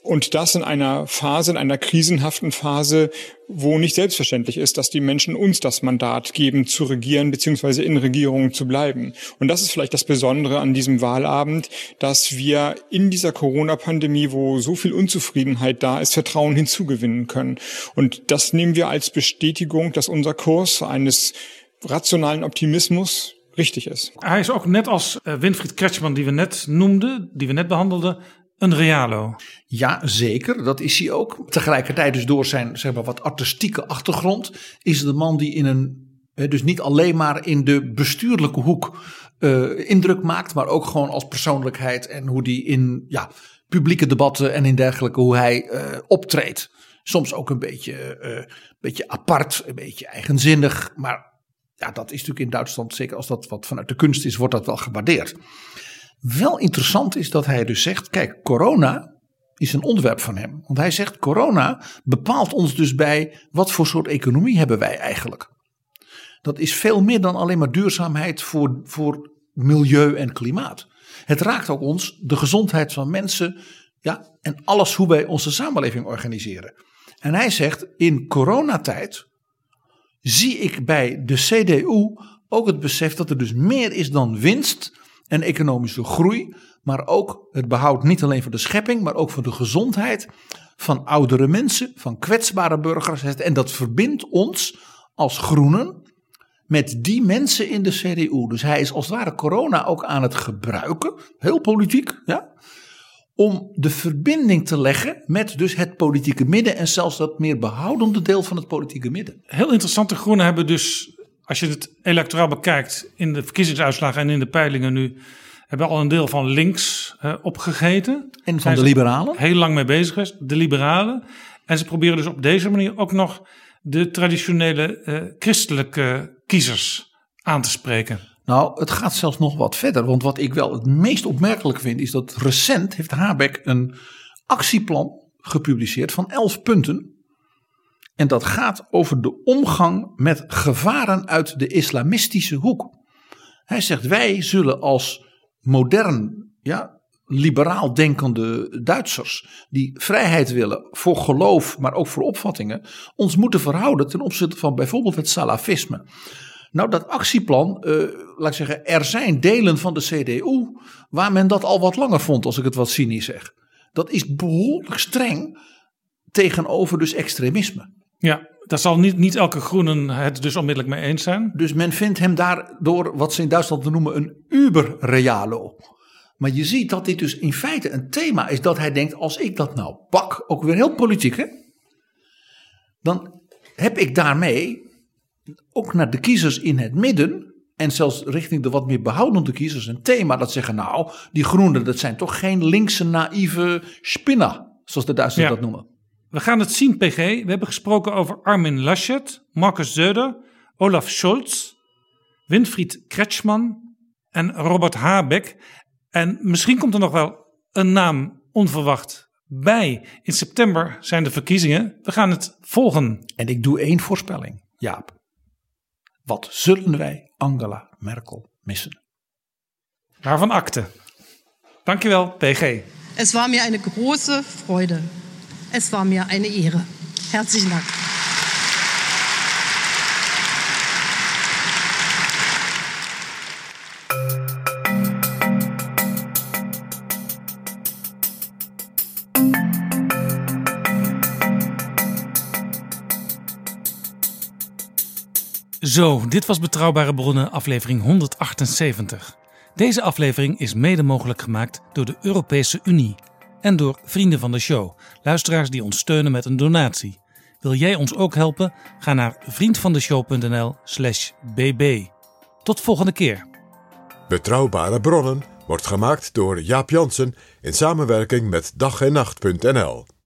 Und das in einer Phase, in einer krisenhaften Phase, wo nicht selbstverständlich ist, dass die Menschen uns das Mandat geben, zu regieren bzw. in Regierungen zu bleiben. Und das ist vielleicht das Besondere an diesem Wahlabend, dass wir in dieser Corona-Pandemie, wo so viel Unzufriedenheit da ist, Vertrauen hinzugewinnen können. Und das nehmen wir als Bestätigung, dass unser Kurs eines rationalen Optimismus richtig is. Hij is ook net als uh, Winfried Kretschmann, die we net noemden, die we net behandelden, een realo. Ja, zeker. Dat is hij ook. Tegelijkertijd dus door zijn zeg maar, wat artistieke achtergrond is de man die in een dus niet alleen maar in de bestuurlijke hoek uh, indruk maakt, maar ook gewoon als persoonlijkheid en hoe die in ja, publieke debatten en in dergelijke hoe hij uh, optreedt. Soms ook een beetje, uh, beetje apart, een beetje eigenzinnig, maar ja, dat is natuurlijk in Duitsland, zeker als dat wat vanuit de kunst is, wordt dat wel gewaardeerd. Wel interessant is dat hij dus zegt: kijk, corona is een onderwerp van hem. Want hij zegt: corona bepaalt ons dus bij wat voor soort economie hebben wij eigenlijk. Dat is veel meer dan alleen maar duurzaamheid voor, voor milieu en klimaat. Het raakt ook ons, de gezondheid van mensen ja, en alles hoe wij onze samenleving organiseren. En hij zegt: in coronatijd zie ik bij de CDU ook het besef dat er dus meer is dan winst en economische groei, maar ook het behoud niet alleen voor de schepping, maar ook voor de gezondheid van oudere mensen, van kwetsbare burgers. En dat verbindt ons als groenen met die mensen in de CDU. Dus hij is als het ware corona ook aan het gebruiken, heel politiek, ja, om de verbinding te leggen met dus het politieke midden en zelfs dat meer behoudende deel van het politieke midden. Heel interessante groenen hebben dus als je het electoraal bekijkt in de verkiezingsuitslagen en in de peilingen nu, hebben al een deel van links uh, opgegeten. En van de liberalen? Heel lang mee bezig is, de liberalen. En ze proberen dus op deze manier ook nog de traditionele uh, christelijke kiezers aan te spreken. Nou, het gaat zelfs nog wat verder. Want wat ik wel het meest opmerkelijk vind, is dat recent heeft Habeck een actieplan gepubliceerd van elf punten en dat gaat over de omgang met gevaren uit de islamistische hoek. Hij zegt: wij zullen als modern, ja, liberaal denkende Duitsers, die vrijheid willen voor geloof, maar ook voor opvattingen, ons moeten verhouden ten opzichte van bijvoorbeeld het salafisme. Nou, dat actieplan, uh, laat ik zeggen, er zijn delen van de CDU waar men dat al wat langer vond, als ik het wat cynisch zeg. Dat is behoorlijk streng tegenover dus extremisme. Ja, daar zal niet, niet elke groenen het dus onmiddellijk mee eens zijn. Dus men vindt hem daardoor wat ze in Duitsland noemen een uber-realo. Maar je ziet dat dit dus in feite een thema is dat hij denkt: als ik dat nou pak, ook weer heel politiek, hè? Dan heb ik daarmee ook naar de kiezers in het midden en zelfs richting de wat meer behoudende kiezers een thema dat zeggen: nou, die groenen, dat zijn toch geen linkse naïeve spinner, zoals de Duitsers Ja. dat noemen. We gaan het zien, PG. We hebben gesproken over Armin Laschet, Markus Söder, Olaf Scholz, Winfried Kretschmann en Robert Habeck. En misschien komt er nog wel een naam onverwacht bij. In september zijn de verkiezingen. We gaan het volgen. En ik doe één voorspelling, Jaap. Wat zullen wij Angela Merkel missen? Waarvan akte. Dankjewel, PG. Es war mir eine große Freude. Es war mir eine Ehre. Herzlichen Dank. Zo, dit was Betrouwbare Bronnen, aflevering 178. Deze aflevering is mede mogelijk gemaakt door de Europese Unie en door vrienden van de show, luisteraars die ons steunen met een donatie. Wil jij ons ook helpen? Ga naar vriendvandeshow.nl/slash bb. Tot volgende keer. Betrouwbare bronnen wordt gemaakt door Jaap Jansen in samenwerking met dag en nacht.nl.